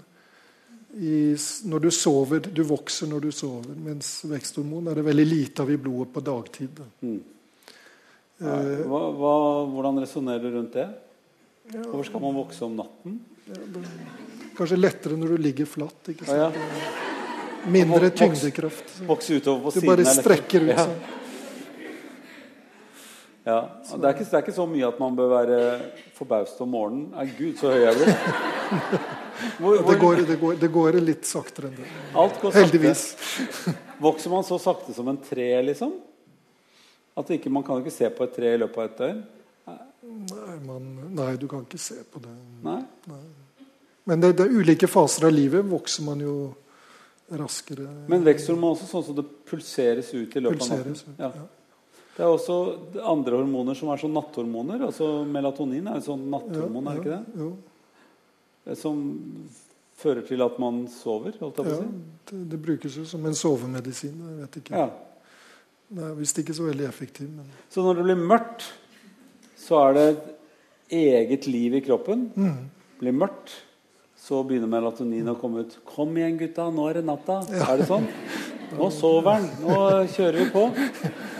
B: I, når du sover, Du vokser når du sover, mens veksthormon er det veldig lite av i blodet på dagtid.
A: Mm.
B: Eh,
A: Hva, hva, hvordan resonnerer du rundt det? Hvorfor skal man vokse om natten?
B: Kanskje lettere når du ligger flatt. Mindre tyngdekraft. så Du bare
A: er
B: strekker ut sånn.
A: Ja. Det, er ikke, det er ikke så mye at man bør være forbauset om morgenen. Nei, gud, så høy jeg blir. Hvor,
B: Det går, det, går, det går litt saktere enn det. Heldigvis.
A: Vokser man så sakte som en tre, liksom? At ikke, Man kan ikke se på et tre i løpet av et døgn.
B: Nei, man, nei, du kan ikke se på det.
A: Nei?
B: Men det, det er ulike faser av livet vokser man jo raskere.
A: Men vekster man også sånn som det pulseres ut i løpet av natten.
B: Pulseres
A: Ja.
B: Ja.
A: Det er også andre hormoner som er sånn natthormoner. altså Melatonin er jo sånn natthormon, er det ikke det?
B: Jo,
A: Som fører til at man sover, holdt jeg på å si.
B: det, det brukes jo som en sovemedisin. Jeg vet ikke.
A: Ja.
B: Det er visst ikke så veldig effektiv. Men
A: Så når det blir mørkt, så er det et eget liv i kroppen.
B: Mm.
A: Blir mørkt, så begynner melatonin å komme ut. 'Kom igjen, gutta, nå er det natta.' Er det sånn? Nå sover han. Nå kjører vi på.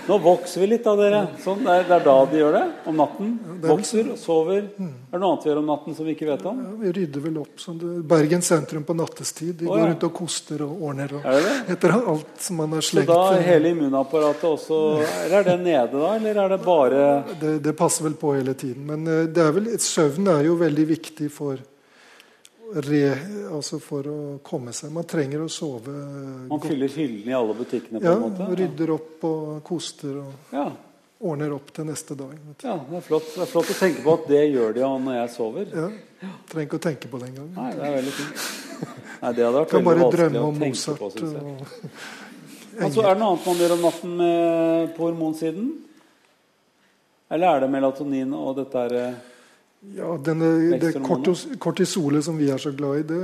A: Nå vokser vi litt av dere. Sånn, det, er, det er da de gjør det. Om natten.
B: er
A: Vokser og sover. Er det noe annet vi gjør om natten som vi ikke vet om?
B: ja, vi rydder vel opp. Sånn det, Bergen sentrum på nattestid. De
A: Å,
B: går rundt og koster og ordner. Og,
A: det det?
B: etter alt som man har slengt.
A: Så da er hele immunapparatet også Eller er det nede, da? Eller er det bare
B: det, det passer vel på hele tiden. Men eh, det er vel, søvn er jo veldig viktig for, re, altså for å komme seg. Man trenger å sove
A: Man
B: godt.
A: fyller hyllene i alle butikkene på
B: Ja,
A: en måte?
B: rydder opp og koster og
A: Ja.
B: ordner opp til neste dag. vet du.
A: Ja, det er, flott. det er flott å tenke på at det gjør de jo når jeg sover.
B: Ja, Trenger ikke å tenke på det engang.
A: Nei, det er veldig fint. Nei, det hadde vært
B: Kan
A: veldig
B: bare drømme om Mozart.
A: på.
B: Og,
A: Altså, er det noe annet man gjør om natten med, på hormonsiden? Eller er det melatonin og dette her eh,
B: ja, denne, det kortos, kortisolet som vi er så glad i, det,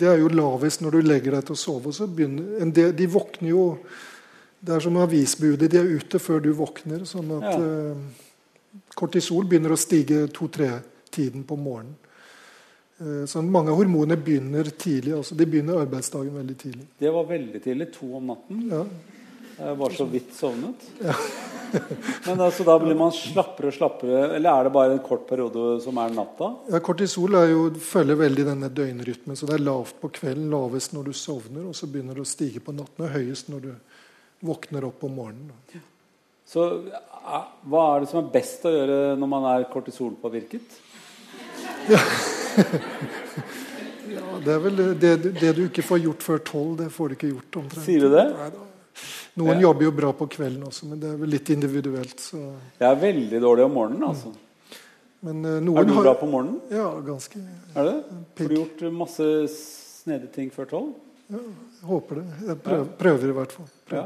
B: det er jo lavest når du legger deg til å sove. Så begynner, en del, de våkner jo Det er som avisbudet. De er ute før du våkner. sånn at
A: Ja.
B: eh, kortisol begynner å stige to-tre-tiden på morgenen. Eh, så mange hormoner begynner tidlig. altså De begynner arbeidsdagen veldig tidlig.
A: Det var veldig tidlig. To om natten.
B: Ja,
A: Jeg var så vidt sovnet. Men altså, da blir man slappere og slappere. Eller er det bare en kort periode som er natta?
B: Ja, Kortisol er jo, følger veldig denne døgnrytmen. så Det er lavt på kvelden, lavest når du sovner, og så begynner det å stige på natten, og høyest når du våkner opp om morgenen. da.
A: Så hva er det som er best å gjøre når man er kortisolpåvirket?
B: Ja, det er vel det, det du ikke får gjort før tolv, det får du ikke gjort omtrent.
A: Sier du det?
B: Neida. Noen jobber jo bra på kvelden også, men det er vel litt individuelt. Så.
A: Jeg er veldig dårlig om morgenen, altså.
B: Men eh,
A: Er du bra på morgenen?
B: Ja, ganske.
A: Er det? Får du gjort masse snedige ting før tolv?
B: Ja, håper det. Jeg prøver, prøver i hvert fall.
A: Ja.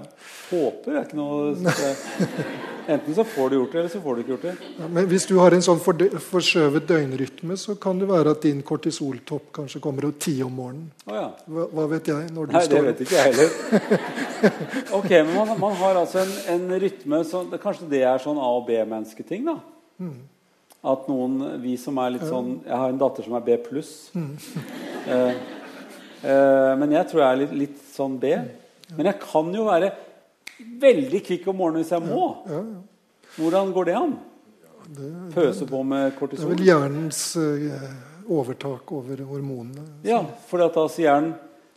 A: Håper er ikke noe Enten så får du gjort det, eller så får du ikke gjort det.
B: Ja, men hvis du har en sånn forskjøvet døgnrytme, så kan det være at din kortisoltopp kanskje kommer om ti om morgenen.
A: Oh, ja.
B: hva, hva, vet jeg? når du
A: Nei,
B: står
A: det vet ikke jeg heller. ok, men man, man har altså en, en rytme som Kanskje det er sånn A- og B-mennesketing, da? Mm. At noen, vi som er litt sånn Jeg har en datter som er B pluss. Mm. Eh, men jeg tror jeg er litt, litt sånn B. Men jeg kan jo være veldig kvikk om morgenen hvis jeg må. Ja, ja. Hvordan går det an? Pøse på med kortison?
B: Det er vel hjernens uh, overtak over hormonene.
A: Ja, for da sier hjernen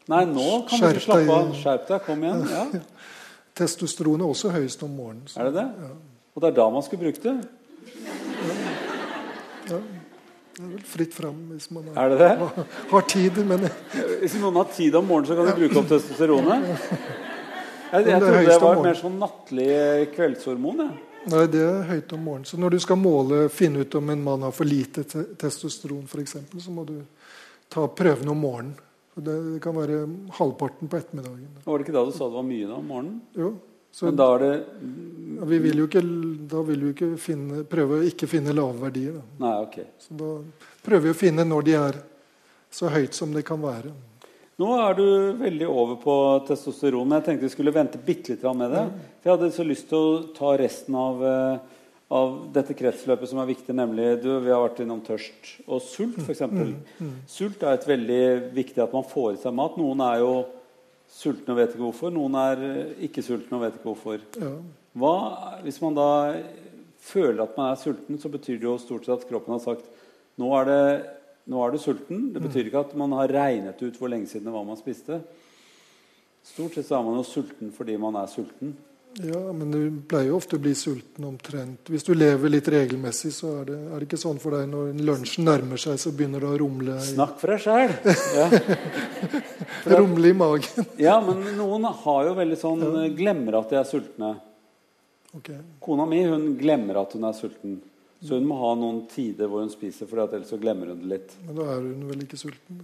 A: Nei, nå kan du ikke slappe av. Skjerp deg. Kom igjen. Ja.
B: Testosteron er også høyest om morgenen.
A: Så. Er det det? Ja. Og det er da man skulle brukt det?
B: Ja. Det er vel fritt fram hvis man
A: har, det det?
B: har, tid. Men...
A: Hvis noen har tid om morgenen, så kan du bruke opp testosteronet? Jeg, jeg trodde det var mer sånn nattlig kveldshormon. Ja.
B: Nei, det er høyt om morgenen. Så når du skal måle, finne ut om en mann har for lite te testosteron, f.eks., så må du ta prøven om morgenen. Det kan være halvparten på ettermiddagen.
A: Var det ikke da du sa det var mye da, om morgenen?
B: Jo. Så,
A: Men da er det
B: ja, vi vil jo ikke, Da vil vi ikke finne, prøve å ikke finne lave verdier. Da.
A: Nei, ok.
B: Så da prøver vi å finne når de er så høyt som det kan være.
A: Nå er du veldig over på testosteron. Jeg tenkte vi skulle vente bitte litt med det. For jeg hadde så lyst til å ta resten av, eh, av dette kretsløpet som er viktig, nemlig du, Vi har vært innom tørst og sult, f.eks. Mm, mm. Sult er et veldig viktig at man får i seg mat. Noen er jo sultne og vet ikke hvorfor. Noen er ikke sultne og vet ikke hvorfor. Hva, hvis man da føler at man er sulten, så betyr det jo stort sett at kroppen har sagt nå er det nå er du sulten. Det betyr ikke at man har regnet ut hvor lenge siden det var man spiste. Stort sett så er man jo sulten fordi man er sulten.
B: Ja, men du pleier jo ofte å bli sulten omtrent. Hvis du lever litt regelmessig, så er det, er det ikke sånn for deg når lunsjen nærmer seg, så begynner det å rumle
A: i... Snakk for deg sjæl! Ja.
B: rumle i magen.
A: ja, men noen har jo veldig sånn ja. Glemmer at de er sultne.
B: Okay.
A: Kona mi hun glemmer at hun er sulten. Så hun må ha noen tider hvor hun spiser, for ellers så glemmer hun det litt.
B: Men da er hun vel ikke sulten?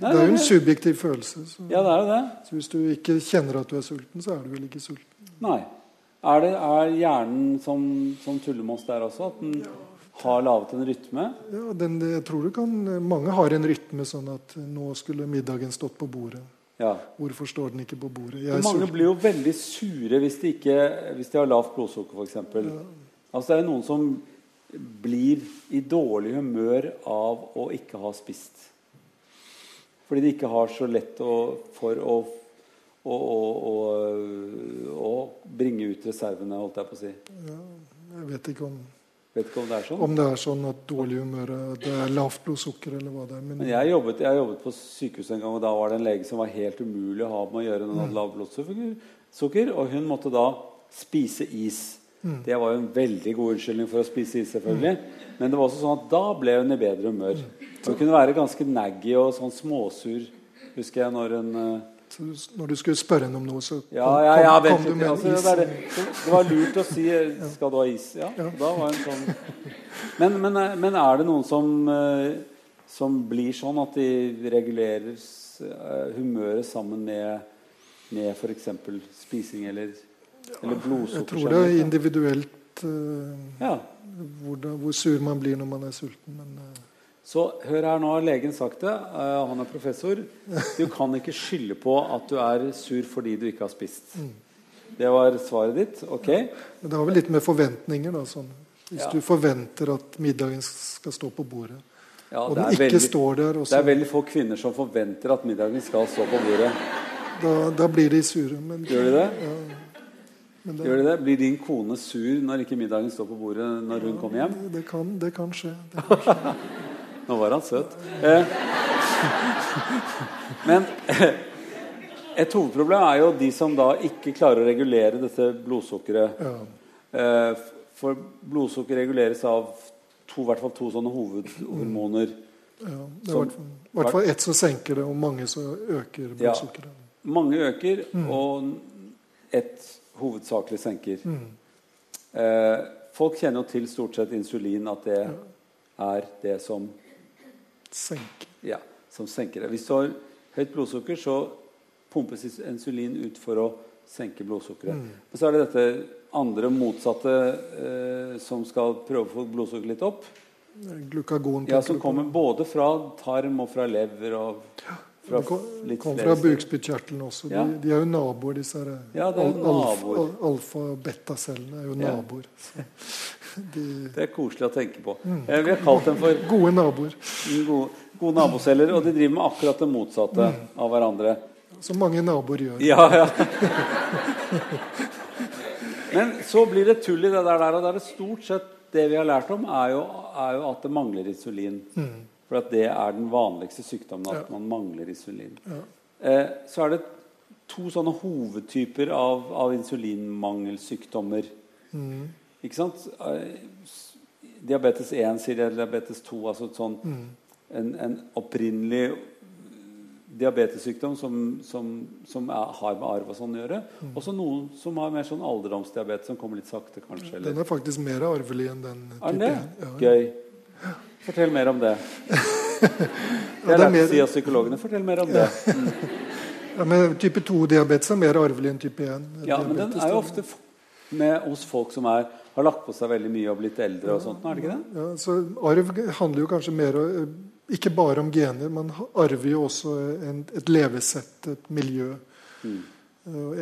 B: Nei, det er jo en subjektiv følelse. Så.
A: Ja, det er jo det.
B: Så hvis du ikke kjenner at du er sulten, så er du vel ikke sulten?
A: Nei. Er, det, er hjernen som, som tullemås der også? At den ja. har laget en rytme?
B: Ja, den, jeg tror du kan Mange har en rytme sånn at nå skulle middagen stått på bordet.
A: Ja.
B: Hvorfor står den ikke på bordet?
A: mange sulten. blir jo veldig sure hvis de, ikke, hvis de har lavt blodsukker, f.eks. Ja. Altså, det er noen som blir i dårlig humør av å ikke ha spist. Fordi de ikke har så lett å, for å, å, og, bringe ut reservene, holdt jeg på å si.
B: Ja, jeg vet ikke om
A: Vet ikke om det er sånn?
B: Om det er sånn at dårlig humør det er lavt blodsukker eller hva det er.
A: Men, Men jeg, jobbet, jeg, jobbet, på sykehus en gang, og da var det en lege som var helt umulig å ha med å gjøre når han hadde lavt blodsukker. Og hun måtte da spise is. Mm. Det var jo en veldig god unnskyldning for å spise is, selvfølgelig. Mm. Men det var også sånn at da ble hun i bedre humør. Mm. Hun kunne være ganske naggy og sånn småsur, husker jeg, når hun
B: så Når du skulle spørre henne om noe, så
A: kom, ja, ja, ja, kom, kom du med altså, is? Det, det, var lurt å si 'Skal du ha is?' Ja, da var en sånn men, men, eh, men, er det noen som, uh, som blir sånn at de regulerer uh, humøret sammen med, med f.eks. spising eller eller
B: blodsukker? Jeg tror det er individuelt uh, ja. hvor, da, hvor, sur man blir når man er sulten. Men, uh,
A: så hør her, nå legen sagt det. Uh, han er professor. Du kan ikke skylde på at du er sur fordi du ikke har spist. Mm. Det var svaret ditt. Ok.
B: Men det har vel litt med forventninger, da. Sånn. Hvis ja. du forventer at middagen skal stå på bordet, ja, og den ikke veldig, står der
A: også, Det er veldig få kvinner som forventer at middagen skal stå på bordet.
B: Da, da blir de sure. Men,
A: Gjør de det? Ja. Det, Gjør de det? Blir din kone sur når ikke middagen står på bordet når hun kommer hjem?
B: Det kan, det kan skje. Det kan skje.
A: Nå var han søt. Eh, men et hovedproblem er jo de som da ikke klarer å regulere dette blodsukkeret. Ja. Eh, for blodsukker reguleres av to, hvert fall to sånne hovedhormoner.
B: Ja, det er i hvert fall ett som senker det, og mange som øker blodsukkeret. Ja,
A: mange øker, mm. og ett hovedsakelig senker. Mm. Eh, folk kjenner jo til stort sett insulin, at det er det som
B: senker.
A: Ja, som senker det. Hvis du har høyt blodsukker, så pumpes insulin ut for å senke blodsukkeret. Mm. Og så er det dette andre motsatte eh, som skal prøve å få blodsukkeret litt opp.
B: Glukagon.
A: Ja, Som kommer både fra tarm og fra lever. og
B: fra kom, kom fra bukspyttkjertelen også. Ja. De, de, er jo naboer, disse her,
A: ja, det er naboer.
B: Alfa-beta-cellene er jo naboer.
A: De, det er koselig å tenke på. Mm. Vi har kalt dem for
B: Gode naboer.
A: Gode, gode naboceller, og de driver med akkurat det motsatte mm. av hverandre.
B: Som mange naboer gjør.
A: Ja, ja. Men så blir det tull i det der, og det er det stort sett det vi har lært om, er jo, er jo at det mangler insulin. Mm. For at det er den vanligste sykdommen, at ja. man mangler insulin. Ja. Eh, så er det to sånne hovedtyper av, av insulinmangelsykdommer. Mm. Ikke sant? Eh, diabetes 1 sier det, diabetes 2 altså sånn, mm. en, en, opprinnelig diabetessykdom som, som, som er, har med arv og sånn å gjøre. Mm. Også noen som har mer sånn alderdomsdiabetes, som kommer litt sakte, kanskje.
B: Eller? Den er faktisk mer arvelig enn den
A: type 1. Ja. Gøy. Fortell mer om det. Det er lett å si av psykologene. Fortell mer om det. Mm.
B: Ja, men Type 2-diabetes er mer arvelig enn type 1.
A: Ja, men den er jo ofte med hos folk som er, har lagt på seg veldig mye og blitt eldre. og sånt, er det ikke det?
B: Ja, så Arv handler jo kanskje mer ikke bare om gener. Man arver jo også en, et levesett, et miljø. Mm.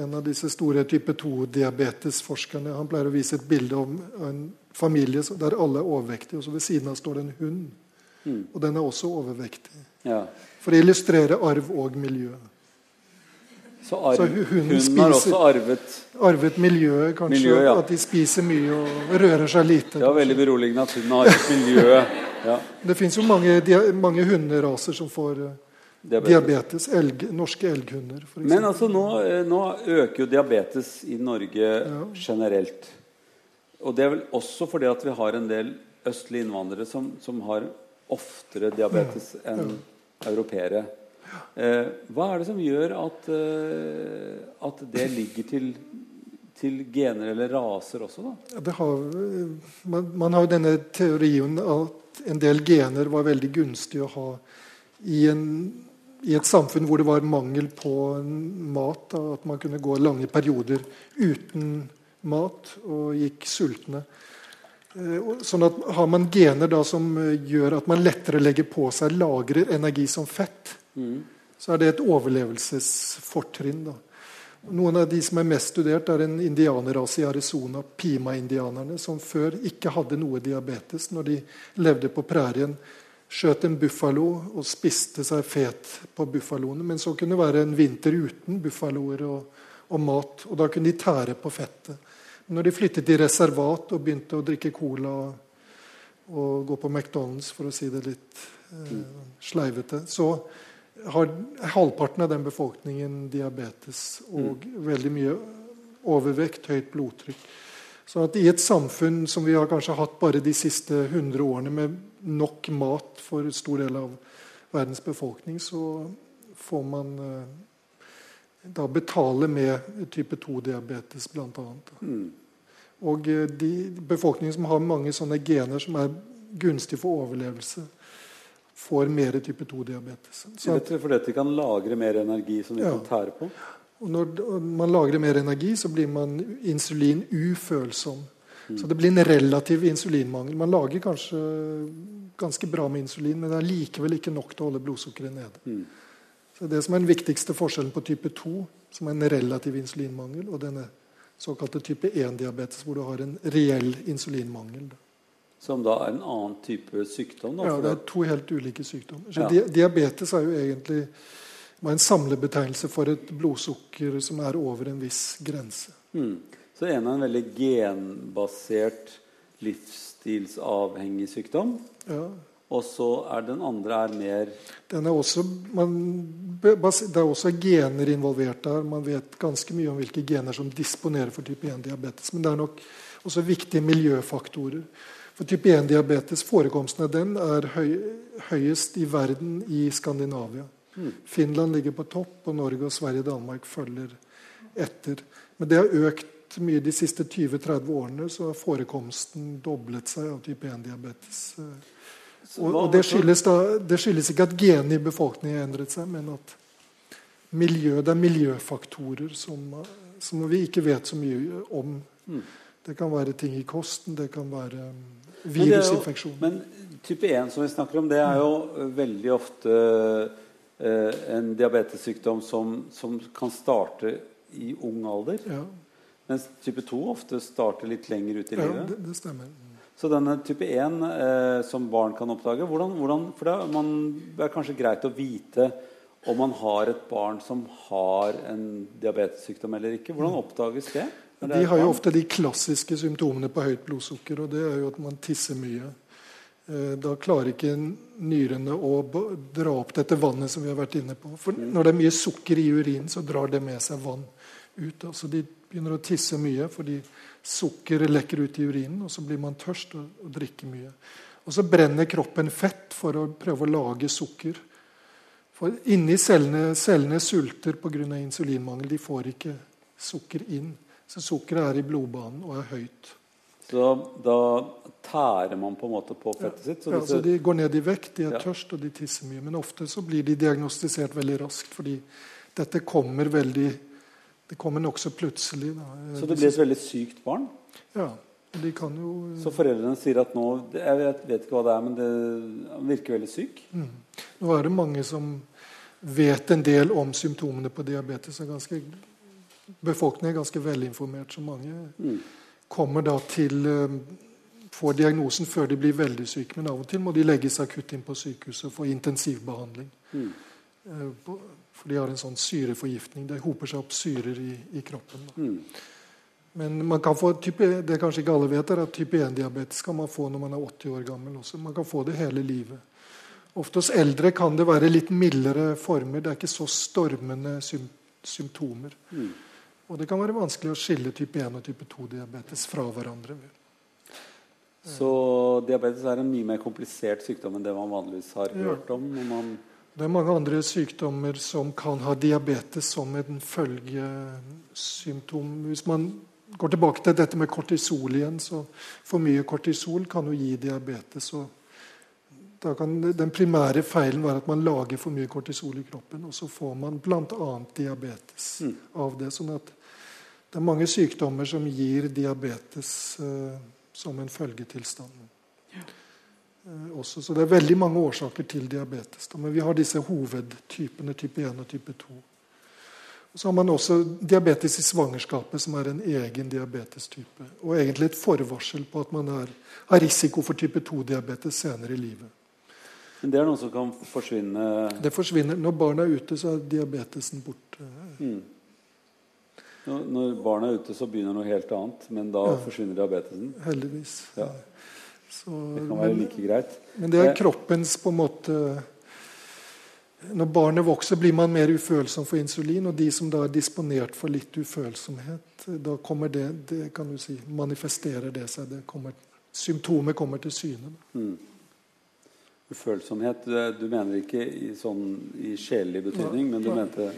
B: En av disse store type 2-diabetesforskerne han pleier å vise et bilde om en familie der alle er overvektige. og så Ved siden av står det en hund. Mm. Og den er også overvektig. Ja. For å illustrere arv og miljø.
A: Så, arv, så hunden spiser, har også arvet
B: Arvet miljøet, kanskje. Miljø, ja. At de spiser mye og rører seg lite.
A: Det var veldig beroligende at hunden har arvet miljøet. Ja.
B: Det fins jo mange, mange hunderaser som får eh, diabetes. diabetes elg, norske elghunder.
A: Men altså nå, eh, nå, øker jo diabetes i Norge generelt. Og det er vel også fordi at vi har en del østlige innvandrere som, som har oftere diabetes enn europeere. Eh, hva er det som gjør at, eh, at det ligger til, til, gener eller raser også,
B: da? Har, man, man, har jo denne teorien at en del gener var veldig gunstig å ha i, en, i et samfunn hvor det var mangel på mat. Da, at man kunne gå lange perioder uten mat og gikk sultne. Eh, sånn at Har man gener da som gjør at man lettere legger på seg, lagrer energi som fett, så er det et overlevelsesfortrinn. da. Noen av de som er mest studert, er en indianerrase i Arizona, pima-indianerne, som før ikke hadde noe diabetes når de levde på prærien. Skjøt en buffalo og spiste seg fet på buffaloene. Men så kunne det være en vinter uten buffaloer og, og mat. Og da kunne de tære på fettet. Når de flyttet til reservat og begynte å drikke cola og gå på McDonald's, for å si det litt eh, sleivete, så har halvparten av den befolkningen diabetes og mm. veldig mye overvekt, høyt blodtrykk. Så at i et samfunn som vi har kanskje hatt bare de siste 100 årene, med nok mat for en stor del av verdens befolkning, så får man eh, da betale med type 2-diabetes, bl.a. Mm. Og eh, de befolkningen som har mange sånne gener som er gunstige for overlevelse, får mer type 2-diabetes.
A: Rett fordi at de kan lagre mer energi som vi ja. kan tære på?
B: Og når man lagrer mer energi, så blir man insulinufølsom. Mm. Så det blir en relativ insulinmangel. Man lager kanskje ganske bra med insulin, men det er likevel ikke nok til å holde blodsukkeret nede. Mm. Så Det som er den viktigste forskjellen på type 2, som er en relativ insulinmangel, og denne såkalte type 1-diabetes, hvor du har en reell insulinmangel.
A: Som da er en annen type sykdom? Da,
B: ja, det er to helt ulike sykdommer. Så ja. Diabetes er jo egentlig en samlebetegnelse for et blodsukker som er over en viss grense. Mm.
A: Så en er en veldig genbasert livsstilsavhengig sykdom? Ja. Og så er den andre er mer
B: den er også, man, Det er også gener involvert der. Man vet ganske mye om hvilke gener som disponerer for type 1-diabetes. Men det er nok også viktige miljøfaktorer. For type 1-diabetes, forekomsten av den er høy, høyest i verden i Skandinavia. Mm. Finland ligger på topp, og Norge og Sverige og Danmark følger etter. Men det har økt mye de siste 20-30 årene, så har forekomsten doblet seg av type 1-diabetes. Og, og det, skyldes da, det, skyldes ikke at genene i befolkningen har endret seg, men at miljø, det er miljøfaktorer som, som, vi ikke vet så mye om. Mm. Det kan være ting i kosten, det kan være virusinfeksjon.
A: Men, men, type 1 som vi snakker om, det er jo mm. veldig ofte eh, en diabetessykdom som, som, kan starte i ung alder. Ja. Mens type 2 ofte starter litt lenger ut i livet.
B: Ja, det, det stemmer.
A: Så denne type 1 eh, som barn kan oppdage hvordan, hvordan, For det, man, det, er kanskje greit å vite om man har et barn som har en diabetessykdom eller ikke. Hvordan oppdages det?
B: De har jo ofte de klassiske symptomene på høyt blodsukker. og Det er jo at man tisser mye. Eh, da klarer ikke nyrene å dra opp dette vannet som vi har vært inne på. For mm. når det er mye sukker i urinen, så drar det med seg vann ut. Altså de begynner å tisse mye fordi Sukkeret lekker ut i urinen, og så blir man tørst og, og drikker mye. Og så brenner kroppen fett for å prøve å lage sukker. For inni cellene, cellene sulter pga. insulinmangel. De får ikke sukker inn. Så sukkeret er i blodbanen og er høyt.
A: Så da tærer man på en måte på fettet sitt?
B: Så, ja, så De går ned i vekt, de er ja. tørst og de tisser mye. Men ofte så blir de diagnostisert veldig raskt, fordi dette kommer veldig det kommer nokså plutselig. Da.
A: Så det blir et veldig sykt barn?
B: Ja. De kan jo
A: Så foreldrene sier at nå Jeg vet, vet ikke hva det er, men det virker veldig syk? Mm.
B: Nå er det mange som vet en del om symptomene på diabetes. Er ganske, befolkningen er ganske velinformert. Så mange mm. kommer da til eh, Får diagnosen før de blir veldig syke. Men av og til må de legges akutt inn på sykehuset og få intensivbehandling. Mm. Eh, for de har en sånn syreforgiftning. Det hoper seg opp syrer i, i kroppen. Mm. Men man kan få type, det kanskje ikke alle vet, er at type 1-diabetes kan man få når man er 80 år gammel. også. Man kan få det hele livet. Ofte hos eldre kan det være litt mildere former. Det er ikke så stormende symptomer. Mm. Og det kan være vanskelig å skille type 1 og type 2-diabetes fra hverandre.
A: Så diabetes er en mye mer komplisert sykdom enn det man vanligvis har hørt om?
B: det er mange andre sykdommer som kan ha diabetes som en følgesymptom. Hvis man går tilbake til dette med kortisol igjen, så for mye kortisol kan jo gi diabetes. og da kan Den primære feilen være at man lager for mye kortisol i kroppen, og så får man bl.a. diabetes mm. av det. sånn at det er mange sykdommer som gir diabetes eh, som en følgetilstand. Ja. Eh, også. Så det er veldig mange årsaker til diabetes. Men vi har disse hovedtypene, type 1 og type 2. Og så har man også diabetes i svangerskapet, som er en egen diabetestype. Og egentlig et forvarsel på at man er, har risiko for type 2-diabetes senere i livet.
A: Men det er noe som kan forsvinne
B: Det forsvinner. Når barna er ute, så er diabetesen borte. Mm.
A: Når barna er ute, så begynner noe helt annet, men da ja. forsvinner diabetesen?
B: Heldigvis. Ja.
A: Så, det kan være like greit.
B: Men det er kroppens på en måte Når barnet vokser, blir man mer ufølsom for insulin. Og de som da er disponert for litt ufølsomhet, da kommer det, det kan du si, manifesterer det seg. Det kommer, symptomet kommer til syne. Mm.
A: Ufølsomhet Du mener ikke i, sånn, i sjelelig betydning, ja, men du mente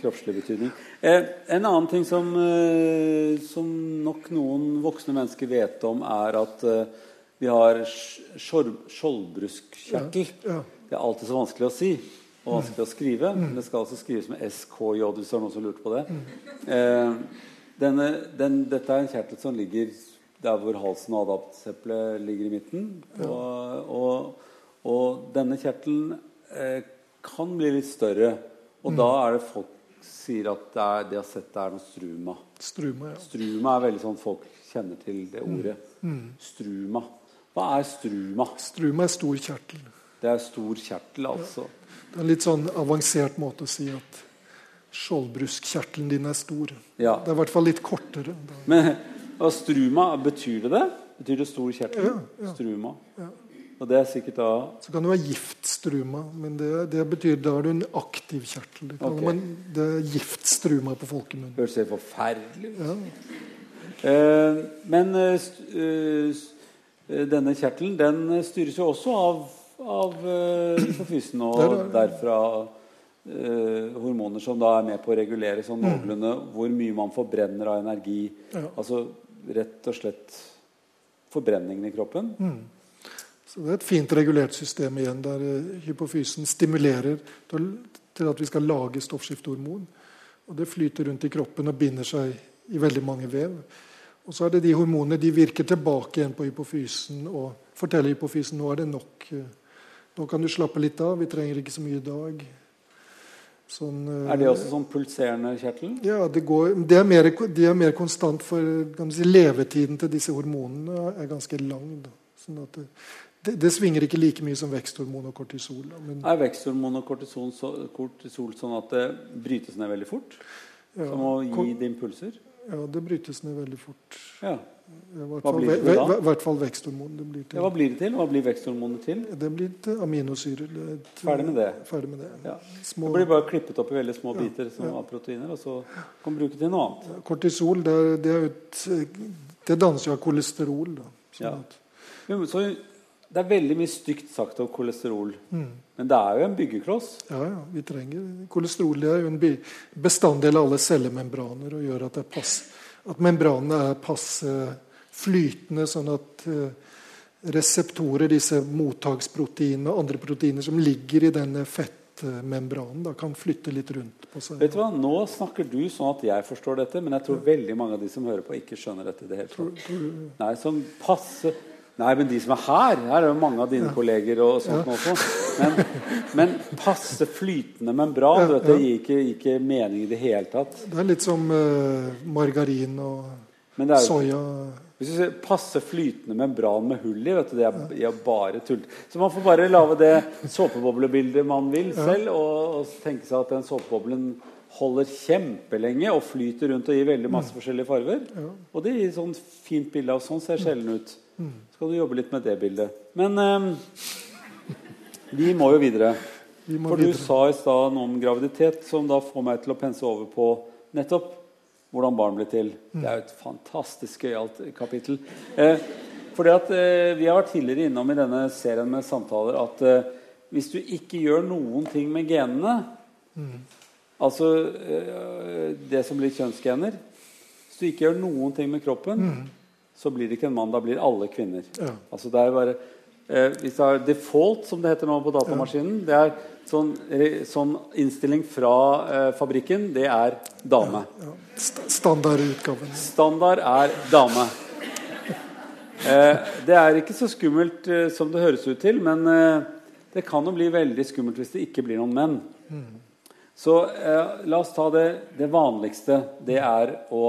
A: kroppslig betydning. Eh, en annen ting som, eh, som, nok noen voksne mennesker vet om, er at eh, vi har skjoldbruskkjertel. Ja, ja. Det er alltid så vanskelig å si og vanskelig å skrive. Mm. Det skal altså skrives med SKJ, hvis det er noen som lurte på det. Mm. Eh, denne, den, dette er en kjertel som ligger der hvor halsen og adaptseplet ligger i midten. Ja. Og, og, og, denne kjertelen eh, kan bli litt større. Og mm. da er det folk sier at det er, de har sett det er noe struma.
B: Struma, ja.
A: struma er veldig sånn folk kjenner til det ordet. Mm. mm. Struma. Hva er struma?
B: Struma er stor kjertel.
A: Det er stor kjertel, altså. Ja.
B: Det er en litt sånn avansert måte å si at skjoldbruskkjertelen din er stor.
A: Ja.
B: Det er i hvert fall litt kortere.
A: Men og struma, betyr det det? Betyr det stor kjertel? Ja, ja. Struma. Ja. Og det er sikkert da
B: Så kan det være giftstruma, men det, det betyr da er du en aktiv kjertel. Okay. Men det er giftstruma på folkemunne.
A: Høres helt forferdelig ut. Ja. Eh, men eh, Eh, denne kjertelen den eh, styres jo også av, av uh, hypofysen og derfra uh, hormoner som da er med på å regulere sånn mm. hvor mye man forbrenner av energi. Ja. Altså rett og slett forbrenningen i kroppen. Mm.
B: Så Det er et fint regulert system igjen, der hypofysen stimulerer til at vi skal lage stoffskiftehormon. Og Det flyter rundt i kroppen og binder seg i veldig mange vev. Og så er det de hormonene de virker tilbake igjen på hypofysen og forteller hypofysen nå er det nok. Nå kan du slappe litt av, vi trenger ikke så mye i dag.
A: Sånn, er det også sånn pulserende kjertel?
B: Ja, det, går, det, er, mer, det er, mer, konstant for si, Levetiden til disse hormonene er ganske lang. Da. Sånn det, det, det, svinger ikke like mye som veksthormon og kortisol.
A: Men... Er veksthormon og kortisol, så, kortisol, sånn at det brytes ned veldig fort? Ja, som å gi det impulser?
B: Ja, det brytes ned veldig fort.
A: Ja.
B: Blir det til da? I hvert fall veksthormon. Det
A: blir til. Ja, hva blir det til? Hva blir veksthormonet til?
B: Det blir til aminosyrer.
A: Ferdig med det?
B: Ferdig med det.
A: Ja. Små... Det blir bare klippet opp i veldig små biter som av proteiner, og så kan man bruke til noe annet.
B: Kortisol det, det, et, det danser jo av kolesterol. Da,
A: sånn at... så det er veldig mye stygt sagt om kolesterol. Mm. Men det er jo en byggekloss.
B: Ja, ja, vi trenger Kolesterol er jo en bestanddel av alle cellemembraner og gjør at, pass, at membranene er passe flytende, sånn at uh, reseptorer, disse mottaksproteinene og andre proteiner som ligger i denne fettmembranen, da, kan flytte litt rundt på seg.
A: Vet du hva, Nå snakker du sånn at jeg forstår dette, men jeg tror veldig mange av de som hører på, ikke skjønner dette. det hele tatt. Nei, sånn passe Nei, men de som er her Her er jo mange av dine ja. kolleger og sånt ja. også. Men, men, passe flytende membran ja, det gir ikke, ikke, mening i det hele tatt.
B: Det er litt som uh, margarin og jo, soya.
A: Hvis du sier passe flytende membran med hull i, vet du, det er, ja. bare tull. Så man får bare lage det såpeboblebildet man vil selv, og, og tenke seg at den såpeboblen holder kjempelenge og flyter rundt og gir veldig masse mm. forskjellige farger. Og det gir sånn fint bilde av sånn ser sjelden ut. Skal du jobbe litt med det bildet. Men eh, vi må jo videre. Må For videre. du sa i stad noe om graviditet som da får meg til å pense over på nettopp hvordan barn blir til. Mm. Det er jo et fantastisk gøyalt kapittel. Eh, fordi at eh, Vi har vært tidligere innom i denne serien med samtaler at eh, hvis du ikke gjør noen ting med genene mm. Altså eh, det som blir kjønnsgener Hvis du ikke gjør noen ting med kroppen, mm så blir det ikke en mann. Da blir alle kvinner. Ja. Altså det er bare, eh, hvis det er default, som det heter nå på datamaskinen det er sånn, sånn innstilling fra eh, fabrikken, det er dame. Ja, ja.
B: Standardutgaven.
A: Standard er dame. Eh, det er ikke så skummelt eh, som det høres ut til, men eh, det kan jo bli veldig skummelt hvis det ikke blir noen menn. Mm. Så eh, la oss ta det, det vanligste. Det er å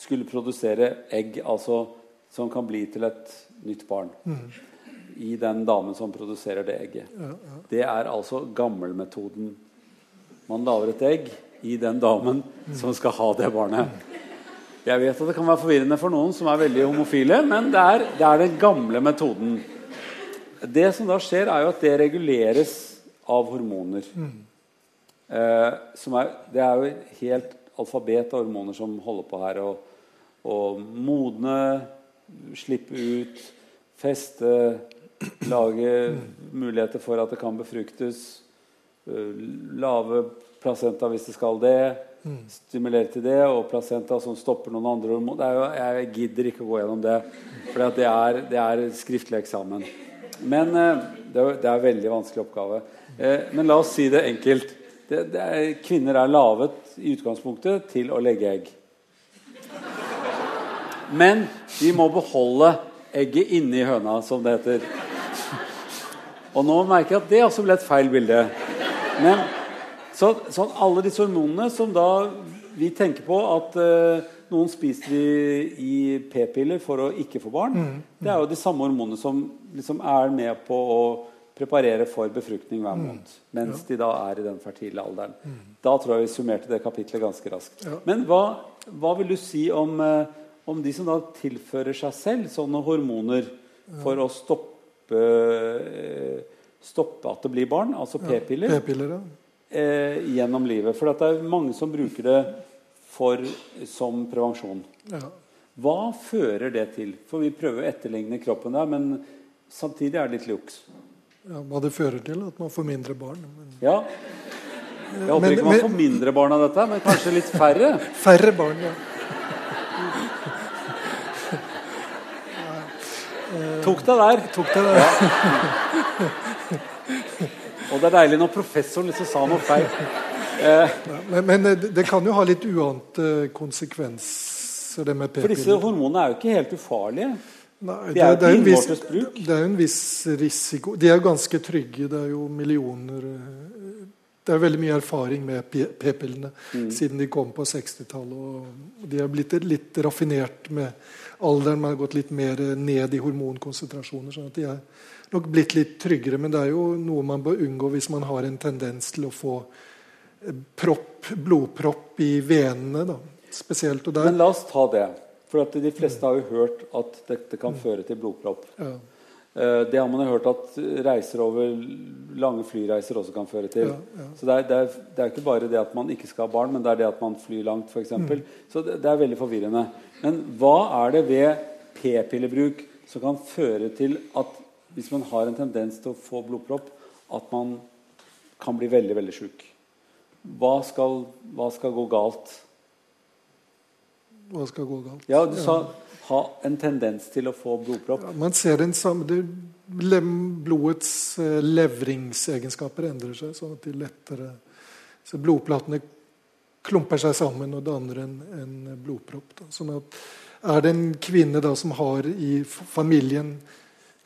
A: skulle produsere egg. altså som kan bli til et nytt barn. Mm. I den damen som produserer det egget. Ja, ja. Det er altså gammelmetoden. Man lager et egg i den damen mm. som skal ha det barnet. Jeg vet at det kan være forvirrende for noen som er veldig homofile, men det er, det er den gamle metoden. Det som da skjer, er jo at det reguleres av hormoner. Mm. Eh, er, det er jo helt alfabet av hormoner som holder på her. Og, og modne slippe ut, feste, lage muligheter for at det kan befruktes, eh, lave placenta hvis det skal det, stimulere til det, og placenta som stopper noen andre jo, Jeg gidder ikke å gå gjennom det, for det er, det er skriftlig eksamen. Men eh, det er, en veldig vanskelig oppgave. Eh, men la oss si det enkelt. Det, det er, kvinner er laget i utgangspunktet til å legge egg. Men de må beholde egget inni høna, som det heter. Og nå merker jeg at det også ble et feil bilde. Men så, så alle disse hormonene som da vi tenker på at uh, noen spiser i, i p-piller for å ikke få barn, mm. det er jo de samme hormonene som liksom er med på å preparere for befruktning hver mm. Mens ja. de da er i den fertile alderen. Mm. Da tror jeg vi summerte det kapitlet ganske raskt. Ja. Men hva, hva, vil du si om uh, om de som da tilfører seg selv sånne hormoner for å stoppe, eh, stoppe at det blir barn, altså p-piller,
B: ja,
A: eh, gjennom livet. For det er mange som bruker det for, som prevensjon. Ja. Hva fører det til? For vi prøver å etterligne kroppen der, men samtidig er det litt luks.
B: Ja, hva det fører til? At man får mindre barn. Men...
A: Ja. Jeg håper men, ikke man får mindre barn av dette, men kanskje litt færre.
B: Færre barn, ja.
A: Tok deg der.
B: Tok deg der. Ja.
A: Og det er deilig når professoren liksom sa noe feil.
B: Eh. Men, men, det kan jo ha litt uante konsekvenser, det med
A: p-piller. For disse hormonene er jo ikke helt ufarlige?
B: Nei, det, er, det, er viss, det er en viss risiko. De er jo ganske trygge. Det er jo millioner Det er veldig mye erfaring med p-pillene mm. siden de kom på 60-tallet. De er blitt litt raffinert med alderen. Man har gått litt mer ned i hormonkonsentrasjoner. sånn at de er nok blitt litt tryggere. Men det er jo noe man bør unngå hvis man har en tendens til å få eh, propp, blodpropp i venene. Da, spesielt.
A: Men la oss ta det. For de fleste har jo hørt at dette kan føre til blodpropp. Ja. Eh, det har man jo hørt at reiser over lange flyreiser også kan føre til. Ja, ja. Så det er, det, er, det er, ikke bare det at man ikke skal ha barn, men det er det at man flyr langt, f.eks. Mm. Så det, det, er veldig forvirrende. Men hva er det ved p-pillebruk som kan føre til at hvis man har en tendens til å få blodpropp, at man kan bli veldig, veldig sjuk? Hva hva skal gå galt?
B: hva skal gå galt.
A: Ja, Du sa ha en tendens til å få blodpropp. Ja,
B: man ser den samme, det, Blodets eh, levringsegenskaper endrer seg, sånn at de lettere så Blodplatene klumper seg sammen og danner en, en blodpropp. Da. Sånn at er det en kvinne da som har i familien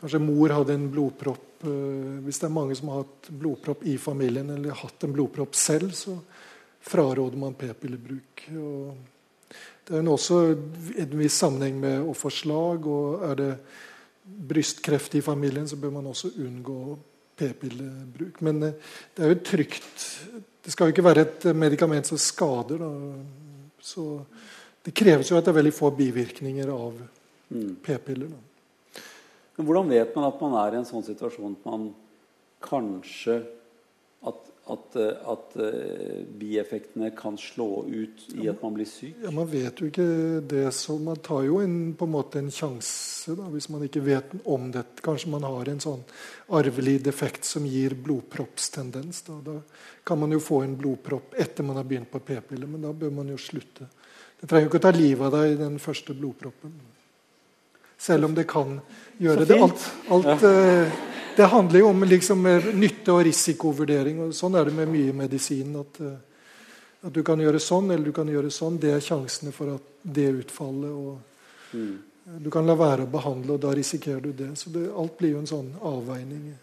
B: Kanskje mor hadde en blodpropp. Øh, hvis det er mange som har hatt blodpropp i familien, eller hatt en blodpropp selv, så fraråder man p-pillebruk. Og det er også en viss sammenheng med å få slag. og Er det brystkreft i familien, så bør man også unngå p-pillebruk. Men eh, det er jo trygt. Det skal jo ikke være et medikament som skader. Da. Så det kreves jo at det er veldig få bivirkninger av mm. p-piller.
A: Men Hvordan vet man at man er i en sånn situasjon at man kanskje at, eh, at uh, bieffektene kan slå ut i at man blir syk?
B: Ja, Man vet jo ikke det, så man tar jo en, på en måte en sjanse da, hvis man ikke vet om dette. Kanskje man har en sånn arvelig defekt som gir blodproppstendens. Da. da kan man jo få en blodpropp etter man har begynt på p-piller, men da bør man jo slutte. Det trenger jo ikke å ta livet av deg i den første blodproppen. Selv om det kan gjøre det. Alt, alt ja. Det handler jo om liksom, eh, nytte- og risikovurdering. og Sånn er det med mye medisin. At, eh, at, du kan gjøre sånn eller du kan gjøre sånn. Det er sjansene for at det utfallet. og mm. Du kan la være å behandle, og da risikerer du det. Så det, alt blir jo en sånn avveining.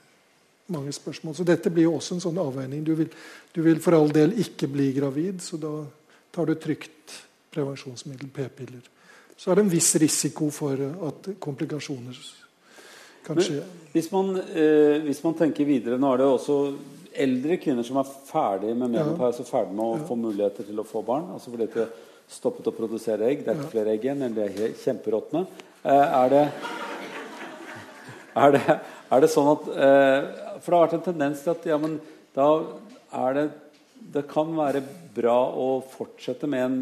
B: Mange spørsmål. Så dette blir jo også en sånn avveining. Du vil, du vil for all del ikke bli gravid, så da tar du trygt prevensjonsmiddel, p-piller. Så er det en viss risiko for at komplikasjoner
A: Kanskje. Hvis man, eh, hvis man, tenker videre Nå er det også eldre kvinner som er ferdige med menopause, ja. ferdig med å ja. få muligheter til å få barn. altså fordi de stoppet å produsere egg. Det er ikke ja. flere egg igjen, eller de er kjemperåtne. Eh, er, det, er, det, er det sånn at eh, For det har vært en tendens til at ja, men da er det Det kan være bra å fortsette med en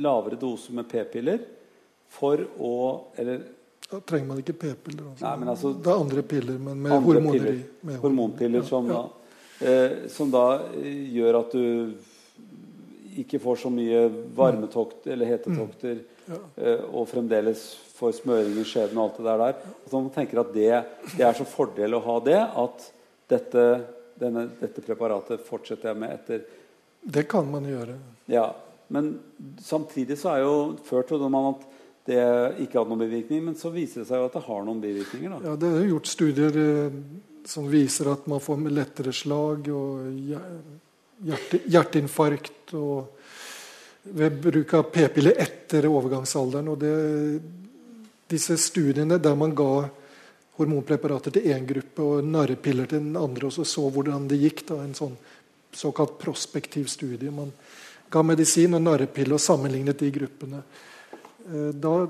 A: lavere dose med p-piller for å Eller
B: da trenger man ikke p-piller.
A: Altså. altså,
B: det er andre piller, men med hormoner
A: piller, i. Hormonpiller ja, som, ja. Da, eh, som, da, gjør at du ikke får så mye varmetokt eller hetetokter, mm. ja. eh, og fremdeles får smøring i skjeden og alt det der. der. Man tenker at det, det, er så fordel å ha det at dette, denne, dette preparatet fortsetter jeg med etter
B: Det kan man gjøre.
A: Ja, Men samtidig så er jo Før trodde man at det ikke hadde noen bivirkning. Men så viser det seg jo at det har noen bivirkninger. Da.
B: Ja, Det er gjort studier eh, som viser at man får lettere slag og hjerte, hjerteinfarkt og ved bruk av p-piller etter overgangsalderen. Og det, disse studiene der man ga hormonpreparater til én gruppe og narrepiller til den andre, og så så hvordan det gikk. Da, en sånn såkalt prospektiv studie. Man ga medisin og narrepille og sammenlignet de gruppene. Eh, da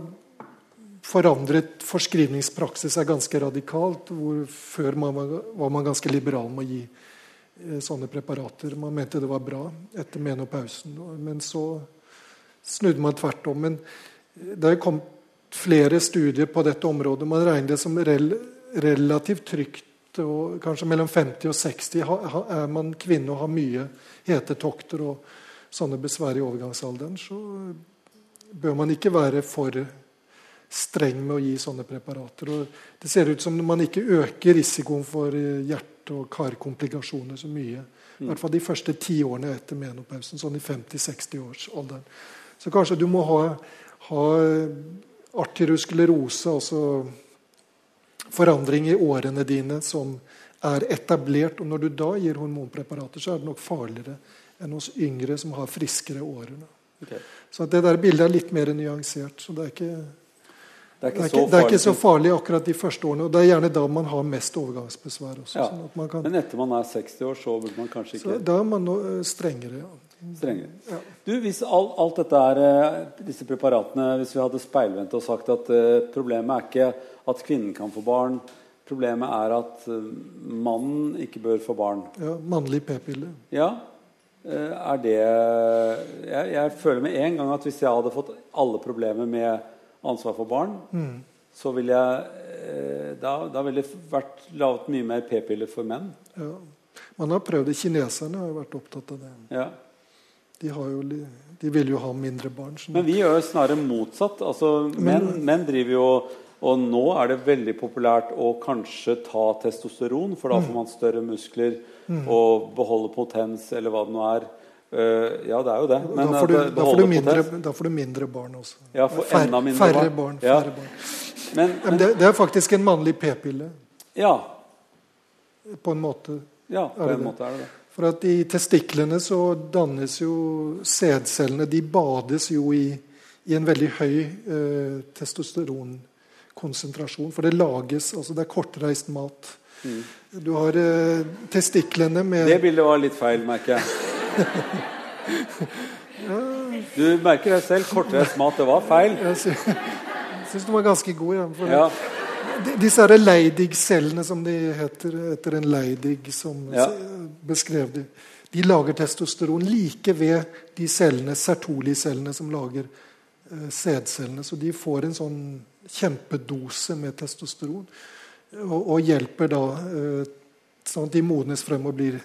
B: forandret forskrivningspraksis seg ganske radikalt. hvor Før man var, var man ganske liberal med å gi eh, sånne preparater. Man mente det var bra etter menopausen. Men så snudde man tvert om. Men eh, det er kommet flere studier på dette området. Man regner det som rel relativt trygt. og Kanskje mellom 50 og 60 er man kvinne og har mye hetetokter og sånne besvær i overgangsalderen. så bør man ikke være for streng med å gi sånne preparater. Og det ser ut som man ikke øker risikoen for hjerte hjerte- og karkomplikasjoner så mye. I hvert fall de første ti årene etter menopausen, sånn i 50-60-årsalderen. Så kanskje du må ha, ha arteriosklerose, altså forandring i årene dine som er etablert. Og når du da gir hormonpreparater, så er det nok farligere enn hos yngre som har friskere årer.
A: Okay.
B: Så det der bildet er litt mer nyansert. så det er ikke
A: Det er
B: det er,
A: så
B: ikke, det er ikke så farlig akkurat de første årene. og Det er gjerne da man har mest overgangsbesvær. også.
A: Ja.
B: Sånn kan,
A: Men etter man er 60 år, så burde man kanskje
B: så
A: ikke
B: Da er man eh, strengere. Ja.
A: strengere.
B: Ja.
A: Du, Hvis all, alt dette er, eh, disse preparatene Hvis vi hadde speilvendt og sagt at uh, problemet er ikke at kvinnen kan få barn, problemet er at uh, mannen ikke bør få barn.
B: Ja, Mannlig p-pille.
A: Ja, er det jeg, jeg føler med en gang at hvis jeg hadde fått alle problemer med ansvar for barn,
B: Mm.
A: så ville jeg eh, da, da ville det vært laget mye mer p-piller for menn.
B: Ja. Man har prøvd det. Kineserne har jo vært opptatt av det.
A: Ja.
B: De, har jo, de vil jo ha mindre barn. sånn
A: Men vi gjør jo snarere motsatt. Altså, menn, menn driver jo Og nå er det veldig populært å kanskje ta testosteron, for da får man større muskler og beholde potens, eller hva det nå er. Eh, ja, det er jo det.
B: da, får du, da, får du mindre, da får du mindre barn også.
A: Ja, for
B: Fær-
A: mindre
B: færre
A: barn.
B: barn.
A: Ja.
B: Færre barn.
A: Men,
B: men
A: men
B: det, det er faktisk en mannlig p-pille,
A: ja,
B: på en måte.
A: ja, på en måte er det det.
B: For at i testiklene så dannes jo sædcellene De bades jo i, i en veldig høy eh, testosteronkonsentrasjon. For det lages altså Det er kortreist mat. Du har eh, testiklene med
A: Mm. Det bildet var litt feil, merker jeg. Du merker deg selv. Kortreist mat, det var feil.
B: Jeg sy- syns den var ganske god. Ja, for
A: Ja,
B: de- Disse Leidig-cellene, som de heter etter en Leidig som
A: Ja.
B: beskrev de, de lager testosteron like ved de cellene, Sertoli-cellene som lager eh, sædcellene. Så de får en sånn kjempedose med testosteron og, og hjelper da eh, sånn at de modnes frem og blir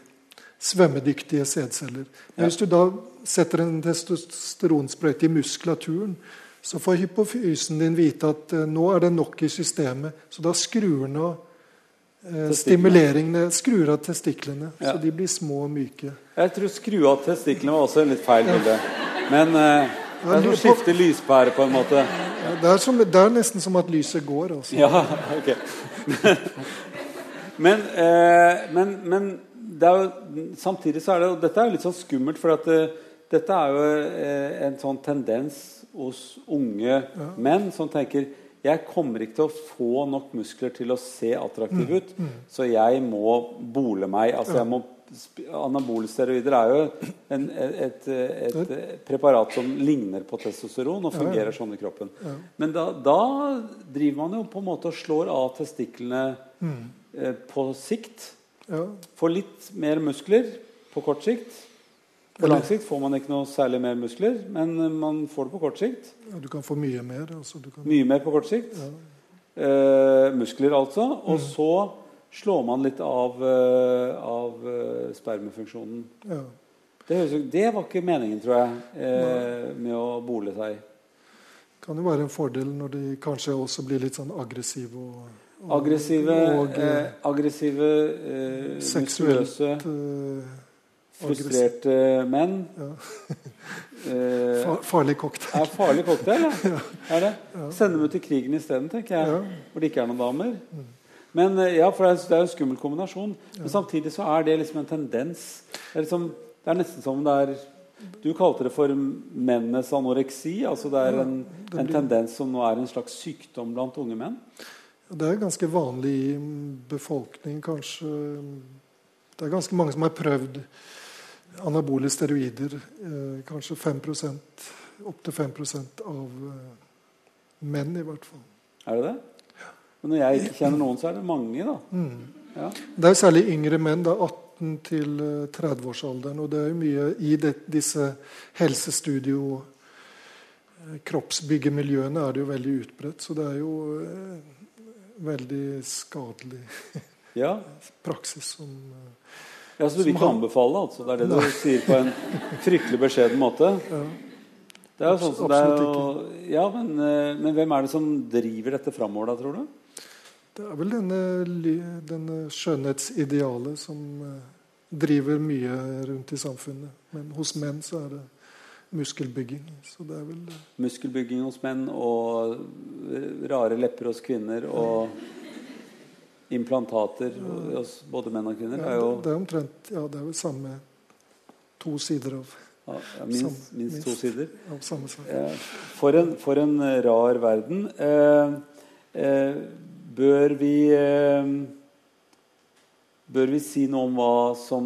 B: svømmedyktige sædceller. Men
A: Ja.
B: hvis du da setter en testosteronsprøyte i muskulaturen, så får hypofysen din vite at eh, nå er det nok i systemet. Så da skrur den av eh, stimuleringene, skrur av testiklene,
A: Ja.
B: så de blir små og myke.
A: Jeg tror skru av testiklene var også en litt feil bilde. Men eh, det er som å skifte lyspære, på en måte.
B: Det er, som, det er nesten som at lyset går. Altså.
A: Ja, ok. Men, eh, men, men det jo, samtidig så er det og Dette er jo litt sånn skummelt, for at eh, dette er jo eh, en sånn tendens hos unge menn som tenker jeg kommer ikke til å få nok muskler til å se attraktiv ut, så jeg må bole meg. altså jeg må Anabole steroider er jo en, et, et, et preparat som ligner på testosteron og fungerer sånn i kroppen. Men da, da driver man jo på en måte og slår av testiklene eh, på sikt.
B: Ja.
A: Får litt mer muskler på kort sikt. På lang sikt får man ikke noe særlig mer muskler, men eh, man får det på kort sikt.
B: Ja, du kan få mye mer. Altså, du kan,
A: Mye mer på kort sikt. Eh, muskler, altså. Og så slår man litt av, eh, av eh, spermefunksjonen.
B: ja.
A: Det, det var ikke meningen, tror jeg, eh, med å bole seg.
B: Det kan jo være en fordel når de kanskje også blir litt sånn aggressive og, og
A: Aggressive,
B: og,
A: eh, aggressive eh,
B: seksuelt eh,
A: frustrerte menn.
B: Ja.
A: eh,
B: farlig cocktail.
A: er farlig cocktail, ja. Er det? Sende dem ut i krigen isteden, tenker jeg.
B: Ja.
A: Hvor det ikke er noen damer. Men eh, ja, for det er, jo en skummel kombinasjon. Men samtidig så er det liksom en tendens. Det er, liksom, det er nesten som det er Du kalte det for mennenes anoreksi. altså Det er en, en tendens som nå er en slags sykdom blant unge menn.
B: Det er ganske vanlig i befolkningen, kanskje. Det er ganske mange som har prøvd anabole steroider. Eh, kanskje 5 opptil 5% av eh, menn, i hvert fall.
A: Er det det? Men når jeg ikke kjenner noen, så er det mange, da. Ja.
B: Det er jo særlig yngre menn, da 18 til eh, 30-årsalderen. Og det er jo mye i det, disse helsestudio eh, kroppsbyggemiljøene er det jo veldig utbredt. Så det er jo eh, veldig skadelig
A: ja.
B: praksis som eh,
A: Ja, Så du vil ikke
B: han-
A: anbefale, altså? Det er det du sier på en fryktelig beskjeden måte?
B: ja.
A: Det er jo sånn som det er jo, ja, men, eh, men hvem er det som driver dette framover, da, tror du?
B: Det er vel denne, denne skjønnhetsidealet som eh, driver mye rundt i samfunnet. Men hos menn så er det muskelbygging. Så det er vel eh,
A: Muskelbygging hos menn og rare lepper hos kvinner og implantater hos både menn og kvinner.
B: Ja,
A: jo,
B: det er omtrent Ja, det er vel samme to sider av
A: ja, minst, minst, to sider.
B: Av samme sak.
A: For en, for en rar verden. Eh, eh, bør vi eh, Bør vi si noe om hva som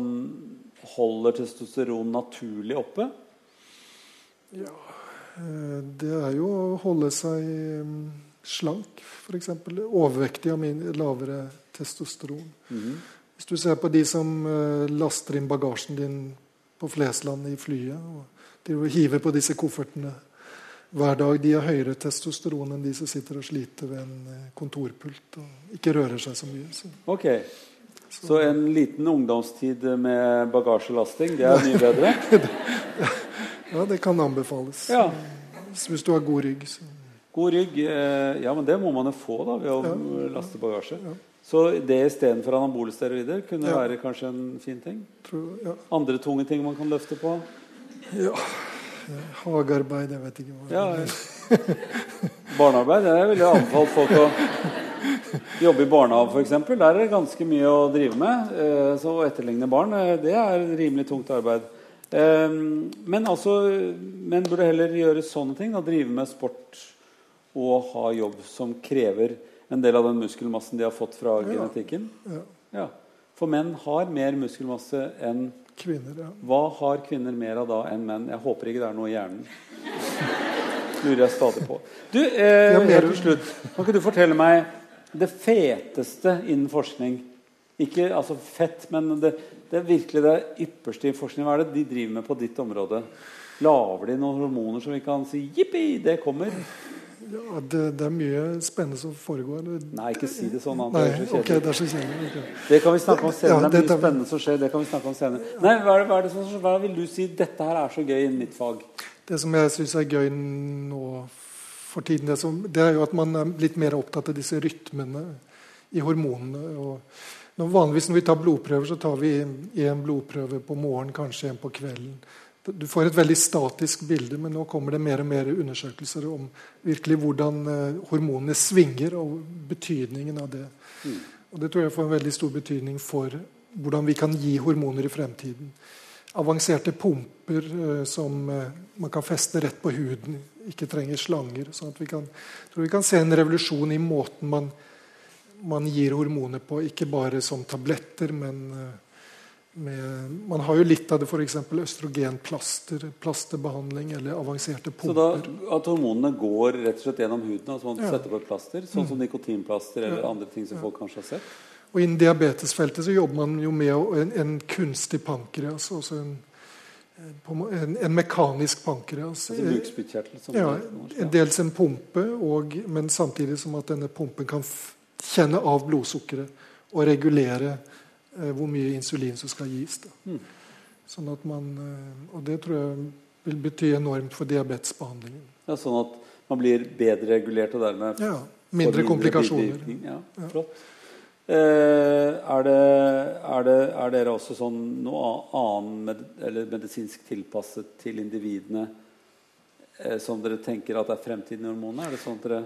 A: holder testosteron naturlig oppe?
B: Ja, eh, det er jo å holde seg mm, slank, f.eks. Overvektig av lavere testosteron. Mm -hmm. Hvis du ser på de som eh, laster inn bagasjen din på Flesland i flyet og de hiver på disse koffertene hver dag, de har høyere testosteron enn de som sitter og sliter ved en eh, kontorpult og ikke rører seg så mye. Så.
A: Ok, så, så en liten ungdomstid med bagasjelasting, det er mye bedre?
B: ja, det kan anbefales.
A: Ja.
B: Hvis du har god rygg. Så.
A: God rygg, eh, ja, men det må man jo få da, ved å ja. laste bagasje. Ja. Så det istedenfor anabole steroider kunne være kanskje en fin ting?
B: Tror.
A: Andre tunge ting man kan løfte på?
B: Ja Hagearbeid, jeg vet ikke hva
A: ja, Barnearbeid? Jeg ville anbefalt folk å jobbe i barnehage, f.eks. Der er det ganske mye å drive med. Eh, så å etterligne barn, eh, det er rimelig tungt arbeid. Men, altså, men burde heller gjøre sånne ting. Da, drive med sport og ha jobb som krever en del av den muskelmassen de har fått fra ja. genetikken? Ja. ja. For menn har mer muskelmasse enn
B: kvinner. Ja.
A: Hva har kvinner mer av da enn menn? Jeg håper ikke det er noe i hjernen. lurer jeg stadig på. Du, eh, helt til slutt, Kan ikke du fortelle meg det feteste innen forskning? Ikke altså fett, men det, det er virkelig det ypperste i forskning. Hva er det de driver med på ditt område? Lager de noen hormoner som vi kan si 'jippi, det kommer'?
B: Ja, det, det, er mye spennende som foregår.
A: Nei, ikke si det sånn.
B: Nei, det, er okay, det er så kjedelig. Okay.
A: Det kan vi snakke om senere. Ja, det er mye spennende som skjer. det kan vi snakke om senere. Nei, hva, er det, hva, er det som, hva vil du si dette her er så gøy i mitt fag?
B: Det som jeg syns er gøy nå for tiden, det, som, det, er jo at man er litt mer opptatt av disse rytmene i hormonene. og når, Vanligvis når vi tar blodprøver, så tar vi én blodprøve på morgenen, kanskje en på kvelden. Du får et veldig statisk bilde, men nå kommer det mer og mer undersøkelser om virkelig hvordan eh, hormonene svinger, og betydningen av det. Mm. Og Det tror jeg får en veldig stor betydning for hvordan vi kan gi hormoner i fremtiden. Avanserte pumper uh, som uh, man kan feste rett på huden, ikke trenger slanger. sånn at vi kan, tror vi kan se en revolusjon i måten man, man gir hormoner på, ikke bare som tabletter, men med, man har jo litt av det f.eks. østrogenplaster, plasterbehandling eller avanserte pumper.
A: Så da at hormonene går rett og slett gjennom huden? altså man ja. setter på et plaster, Sånn som mm. nikotinplaster eller ja. andre ting som ja. folk kanskje har sett?
B: Og Innen diabetesfeltet så jobber man jo med en, en kunstig pankreas. altså en, en, en mekanisk pankreas.
A: Altså
B: ja, dels en pumpe, og, men samtidig som at denne pumpen kan kjenne av blodsukkeret og regulere hvor mye insulin som skal gis. Mm. Sånn at man, eh, og det tror jeg vil bety enormt for diabetesbehandlingen.
A: Ja, sånn at man blir bedre regulert og dermed
B: ja, mindre, mindre komplikasjoner.
A: Ja, flott. Eh, er, det, er, det, er, dere også sånn noe annen med, eller medisinsk tilpasset til individene eh, som dere tenker at er fremtiden i hormonene? Er det sånn at dere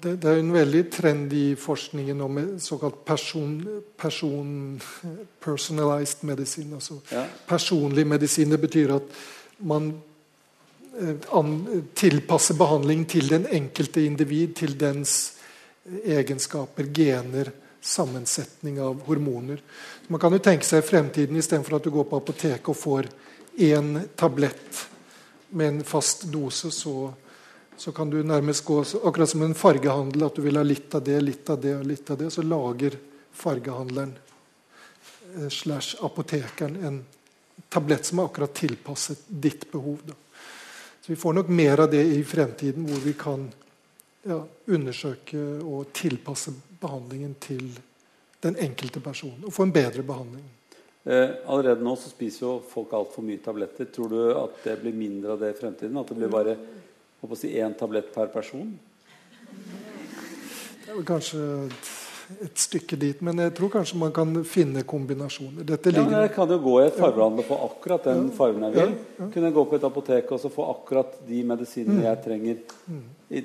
B: det, det, er en veldig trend i forskningen om såkalt person, person personalized medisin. Altså ja. personlig medisin. Det betyr at man eh, an, tilpasser behandlingen til den enkelte individ, til dens egenskaper, gener, sammensetning av hormoner. Så man kan jo tenke seg fremtiden istedenfor at du går på apoteket og får én tablett med en fast dose, så så kan du nærmest gå akkurat som en fargehandel, at du vil ha litt av det, litt av det og litt av det. Så lager fargehandleren eh, slash apotekeren en tablett som er akkurat tilpasset ditt behov. Da. Så Vi får nok mer av det i fremtiden, hvor vi kan ja, undersøke og tilpasse behandlingen til den enkelte person. Og få en bedre behandling.
A: Eh, allerede nå så spiser jo folk altfor mye tabletter. Tror du at det blir mindre av det i fremtiden? At det blir bare håper å si én tablett per person?
B: Det er vel kanskje et stykke dit. Men jeg tror kanskje man kan finne kombinasjoner. Dette
A: Ja, men jeg kan jo gå i et fargehandel og få akkurat den fargen jeg vil. Kunne jeg gå på et apotek og så få akkurat de medisinene jeg trenger i,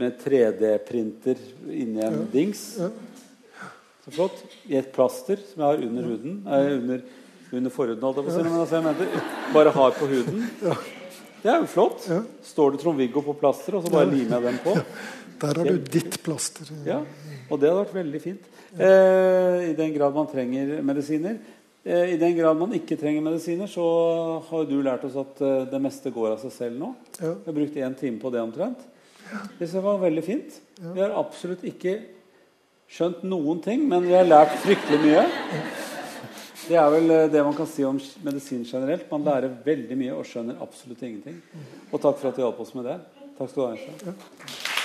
A: med 3D-printer inni en dings. Flott. I et plaster som jeg har under huden. Eh, under, under forhuden, holdt jeg på å si. Men altså, jeg mente bare har på huden. Det er jo flott. Står det Trond-Viggo på plasteret, og så bare limer jeg den på.
B: Der har du ditt plaster.
A: Ja, og det hadde vært veldig fint. Eh, I den grad man trenger medisiner. Eh, I den grad man ikke trenger medisiner, så har du lært oss at eh, det meste går av seg selv nå.
B: Ja.
A: Vi har brukt én time på det omtrent. Det var veldig fint. Vi har absolutt ikke skjønt noen ting, men vi har lært fryktelig mye. Det er vel eh, det man kan si om medisin generelt. Man lærer veldig mye og skjønner absolutt ingenting. Og takk for at du hjalp oss med det. Takk skal du ha.